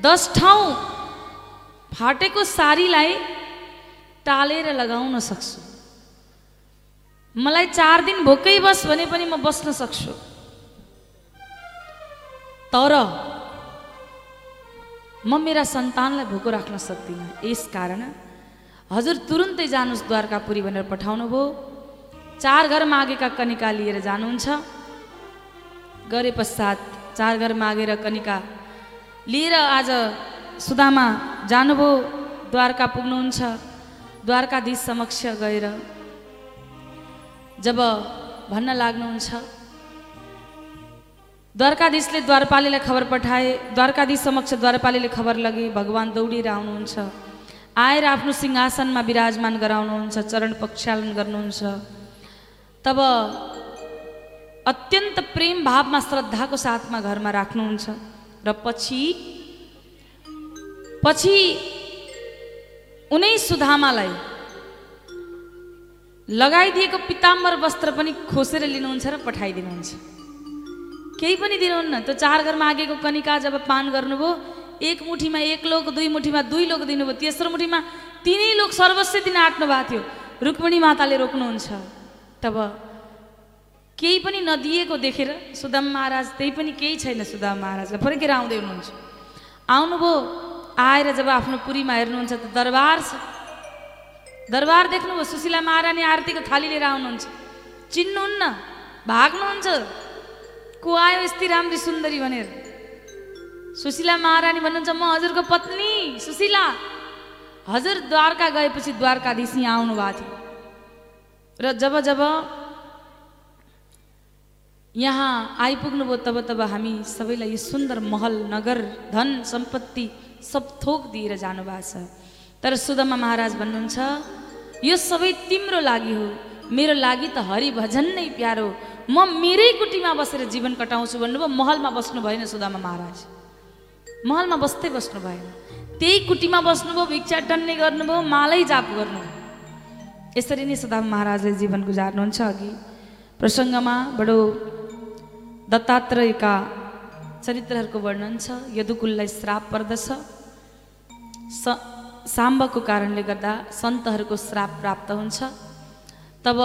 दस ठाउँ फाटेको साडीलाई टालेर लगाउन सक्छु। मलाई चार दिन भोकै बस भने पनि म बस्न सक्छु। तर म मेरा सन्तानलाई भोको राख्न सक्दिनँ। यस कारण हजुर तुरुन्तै जानुहोस् द्वारकापुरी भनेर पठाउनु भयो चार घर मागेका कनिका लिएर जानुहुन्छ। गरे पश्चात चार घर मागेर कनिका लिएर आज सुदामा जानुभयो द्वारका पुग्नुहुन्छ। द्वारकाधीश समक्ष गएर जब भन्न लाग्नुहुन्छ द्वारकाधीशले द्वारपालीलाई खबर पठाए द्वारकाधीश समक्ष द्वारपालीले खबर लगे भगवान् दौडिएर आउनुहुन्छ। आएर आफ्नो सिंहासनमा विराजमान गराउनुहुन्छ चरण प्रक्षालन गर्नुहुन्छ। तब अत्यन्त प्रेम भावमा श्रद्धाको साथमा घरमा राख्नुहुन्छ। र पछि पछि उनै सुधामालाई लगाइदिएको पिताम्बर वस्त्र पनि खोसेर लिनुहुन्छ र पठाइदिनुहुन्छ। केही पनि दिनुहुन्न। त्यो चार घर मागेको कनिका जब पान गर्नुभयो एक मुठीमा एक लोक दुई मुठीमा दुई लोक दिनुभयो। तेस्रो मुठीमा तिनै लोक सर्वस्व दिन आँट्नु भएको थियो। रुक्मिणी माताले रोक्नुहुन्छ। तब केही पनि नदिएको देखेर सुदाम महाराज त्यही पनि केही छैन सुदाम महाराजलाई। फर्केर आउँदै हुनुहुन्छ। आउनुभयो। आएर जब आफ्नो पुरीमा हेर्नुहुन्छ त दरबार छ। दरबार देख्नुभयो सुशीला महारानी आरतीको थाली लिएर आउनुहुन्छ। चिन्नुहुन्न भाग्नुहुन्छ। को आयो यस्तै राम्री सुन्दरी भनेर। सुशीला महारानी भन्नुहुन्छ म हजुरको पत्नी सुशीला। हजुर द्वारका गएपछि द्वारकाधीश यहाँ आउनु थियो। र जब जब यहाँ आइपुग्नुभयो तब तब हामी सबैलाई यो सुन्दर महल नगर धन सम्पत्ति सब थोक दिएर जानुभएको छ। तर सुदामा महाराज भन्नुहुन्छ यो सबै तिम्रो लागि हो। मेरो लागि त हरिभजन नै प्यारो। म मेरै कुटीमा बसेर जीवन कटाउँछु भन्नुभयो। महलमा बस्नु भएन सुदामा महाराज। महलमा बस्दै बस्नु भएन। त्यही कुटीमा बस्नुभयो भिक्षा टन्ने गर्नुभयो मालै जाप गर्नुभयो। यसरी नै सुदामा महाराजले जीवन गुजार्नुहुन्छ अघि। प्रसङ्गमा बडो दत्तात्रेयका चरित्रहरूको वर्णन छ। यदुकुललाई श्राप पर्दछ। साम्बको कारणले गर्दा सन्तहरूको श्राप प्राप्त हुन्छ। तब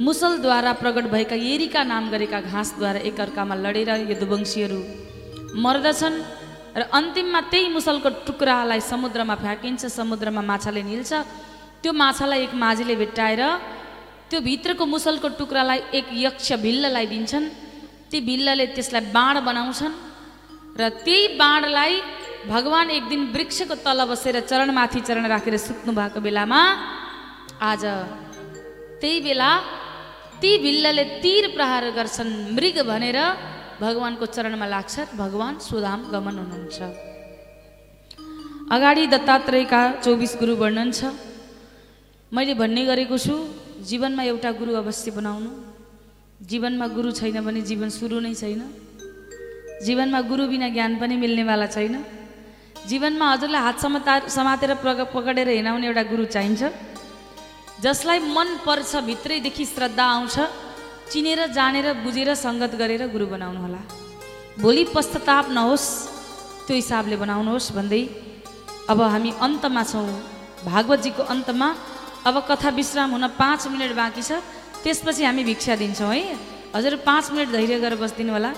मुसलद्वारा प्रकट भएका एरिका नाम गरेका घाँसद्वारा एकअर्कामा लडेर यदुवंशीहरू मर्दछन् र अन्तिममा त्यही मुसलको टुक्रालाई समुद्रमा फ्याँकिन्छ समुद्रमा माछाले निल्छ। त्यो माछालाई एक माझीले भेट्टाएर त्यो भित्रको मुसलको टुक्रालाई एक यक्ष भिल्ललाई दिन्छन्। ती भिल्लले त्यसलाई बाँड बनाउँछन् र त्यही बाँडलाई भगवान् एक दिन वृक्षको तल बसेर चरणमाथि चरण राखेर सुत्नु भएको बेलामा आज त्यही बेला ती भिल्लले तीर प्रहार गर्छन्। मृग भनेर भगवान्को चरणमा लाग्छ। भगवान् सुधाम गमन हुनुहुन्छ। अगाडि दत्तात्रेयका चौबिस गुरु वर्णन छ। मैले भन्ने गरेको छु जीवनमा एउटा गुरु अवश्य बनाउनु। जीवनमा गुरु छैन भने जीवन सुरु नै छैन। जीवनमा गुरु बिना ज्ञान पनि मिल्नेवाला छैन। जीवनमा हजुरलाई हात समाता समातेर प्रग पकडेर हिँडाउने एउटा गुरु चाहिन्छ। जसलाई मन पर्छ भित्रैदेखि श्रद्धा आउँछ चिनेर जानेर बुझेर सङ्गत गरेर गुरु बनाउनु होला भोलि पश्चाताप नहोस् त्यो हिसाबले बनाउनुहोस् भन्दै अब हामी अन्तमा छौँ। भागवतजीको अन्तमा अब कथा विश्राम हुन पाँच मिनट बाँकी छ। त्यसपछि हामी भिक्षा दिन्छौँ है। हजुर पाँच मिनट धैर्य गरेर बसिदिनु होला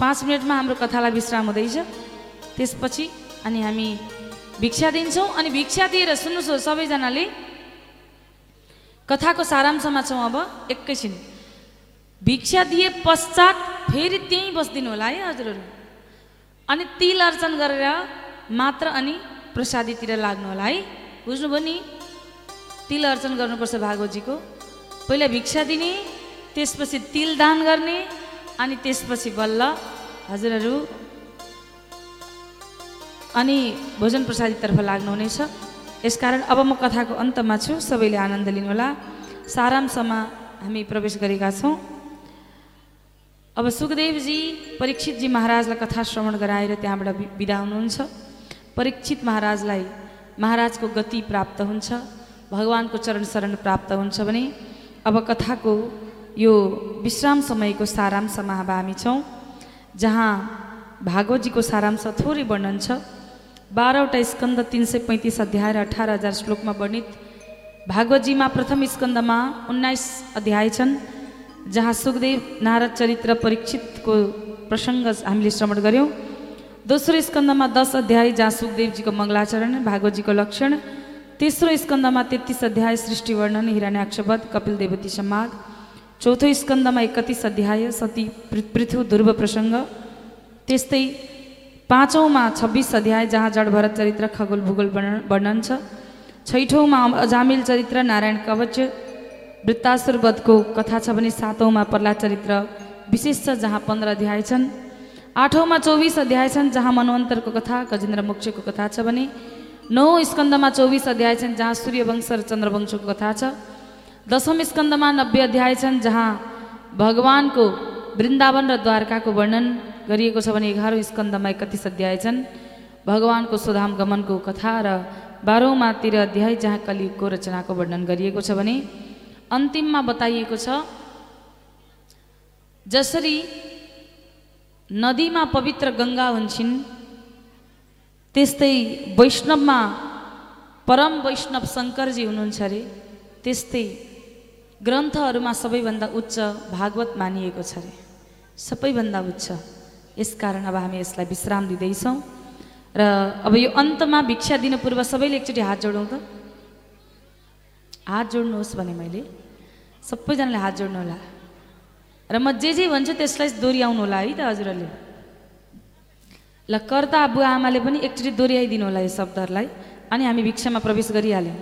पाँच मिनटमा हाम्रो कथालाई विश्राम हुँदैछ। त्यसपछि अनि हामी भिक्षा दिन्छौँ अनि भिक्षा दिएर सुन्नुहोस् सबैजनाले। कथाको सारांशमा छौँ अब एकैछिन। भिक्षा दिए पश्चात फेरि त्यहीँ बसिदिनु होला है हजुरहरू। अनि तिल अर्चन गरेर मात्र अनि प्रसादीतिर लाग्नु होला है। बुझ्नुभयो नि? तिल अर्चन गर्नुपर्छ भागवतजीको पहिला भिक्षा दिने त्यसपछि तिल दान गर्ने अनि त्यसपछि बल्ल। हजुरहरू अनि भोजन प्रसादीतर्फ लाग्नुहुनेछ यसकारण अब म कथाको अन्तमा छु। सबैले आनन्द लिनुहोला। सारांशमा हामी प्रवेश गरेका छौँ। अब सुखदेवजी परीक्षितजी महाराजलाई कथा श्रवण गराएर त्यहाँबाट बिदा हुनुहुन्छ। परीक्षित महाराजलाई महाराजको गति प्राप्त हुन्छ। भगवान्को चरण शरण प्राप्त हुन्छ भने अब कथाको यो विश्राम समयको सारांशमा अब हामी छौँ जहाँ भागवतजीको सारांश थोरै वर्णन छ। बाह्रवटा स्कन्द तिन सय पैँतिस अध्याय र अठार हजार श्लोकमा वर्णित भागवतजीमा प्रथम स्कन्दमा उन्नाइस अध्याय छन् जहाँ सुखदेव नारद चरित्र परीक्षितको प्रसङ्ग हामीले श्रवण गऱ्यौँ दोस्रो स्कन्दमा दस अध्याय जहाँ सुखदेवजीको मङ्गलाचरण भागवतजीको लक्षण। तेस्रो स्कन्दमा तेत्तिस अध्याय सृष्टि वर्णन हिरण्याक्षवध कपिल देवती संवाद चौथो स्कन्दमा एकतिस अध्याय सती पृ- पृथु ध्रुव प्रसङ्ग। त्यस्तै पाँचौँमा छब्बिस अध्याय जहाँ जड भरत चरित्र खगोल भूगोल वर्णन छ। छैठौँमा अजामिल चरित्र नारायण कवच वृत्तासुर वधको कथा छ भने सातौँमा प्रहलाद चरित्र विशेष छ जहाँ पन्ध्र अध्याय छन्। आठौँमा चौबिस अध्याय छन् जहाँ मनवन्तरको कथा गजेन्द्र मोक्षको कथा छ भने नौ स्कन्दमा चौबिस अध्याय छन् जहाँ सूर्यवंश र चन्द्रवंशको कथा छ। दशम स्कन्दमा नब्बे अध्याय छन् जहाँ भगवान्को वृन्दावन र द्वारकाको वर्णन गरिएको छ भने एघारौँ स्कन्दमा एकतिस अध्याय छन्। भगवान्को सुधाम गमनको कथा र बाह्रौँमा तेह्र अध्याय जहाँ कलियुगको रचनाको वर्णन गरिएको छ भने अन्तिममा बताइएको छ जसरी नदीमा पवित्र गङ्गा हुन्छन् त्यस्तै वैष्णवमा परम वैष्णव शङ्करजी हुनुहुन्छ अरे त्यस्तै ग्रन्थहरूमा सबैभन्दा उच्च भागवत मानिएको छ अरे। सबैभन्दा उच्च। यसकारण अब हामी यसलाई विश्राम दिँदैछौँ। र अब यो अन्तमा भिक्षा दिनु पूर्व सबैले एकचोटि हात जोडौँ त। हात जोड्नुहोस् भने मैले। सबैजनाले हात जोड्नु होला र म जे जे भन्छु त्यसलाई दोहोऱ्याउनु होला है त हजुरहरूले। ल कर्ता बुवा आमाले पनि एकचोटि दोहोऱ्याइदिनु होला यो शब्दहरूलाई। अनि हामी भिक्षामा प्रवेश गरिहाल्यौँ।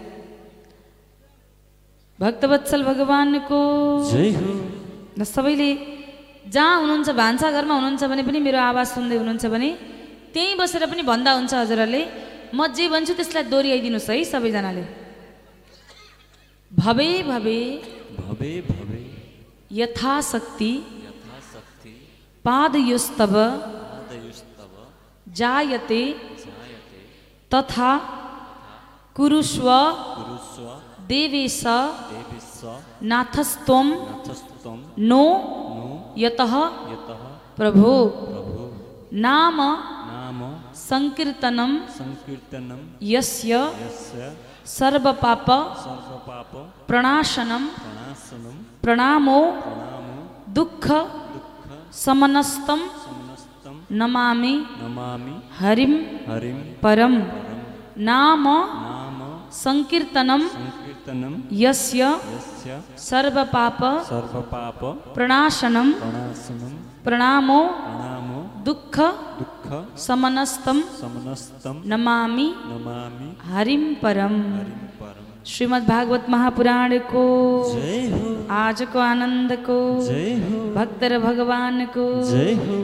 भक्तवत्सल भगवान्को सबैले जहाँ हुनुहुन्छ भान्साघरमा हुनुहुन्छ भने पनि मेरो आवाज सुन्दै हुनुहुन्छ भने त्यहीँ बसेर पनि भन्दा हुन्छ हजुरहरूले म जे भन्छु त्यसलाई दोहोऱ्याइदिनुहोस् है सबैजनाले। भवे भवे। भवे भवे। यथाशक्ति। यथाशक्ति। पादयोस्तव। पादयुस्तव। जायते। जायते। तथा कुरुष्व। देवेश। नाथस्त्वं नो। नो। यतः यतः प्रभो। प्रभु। नाम नाम संकीर्तनं संकीर्तनं यस्य यस्य सर्वपाप सर्वपाप प्रणाशनं प्रणाशनं प्रणामो प्रणामो दुःख दुःख समनस्तं समस्तं नमामि नमामि हरिं हरिं परं। नाम नाम संकीर्तनं यस्य यस्य सर्वपाप सर्वपाप प्रणाशनं प्रणाशनं प्रणामो प्रणामो दुःख दुःख समनस्तं समनस्तं नमामि नमामि। हरिं परम। हरिं परम। श्रीमद् भागवत महापुराण को जय हो। आज को आनंद को जय हो। भक्तर भगवान को जय हो।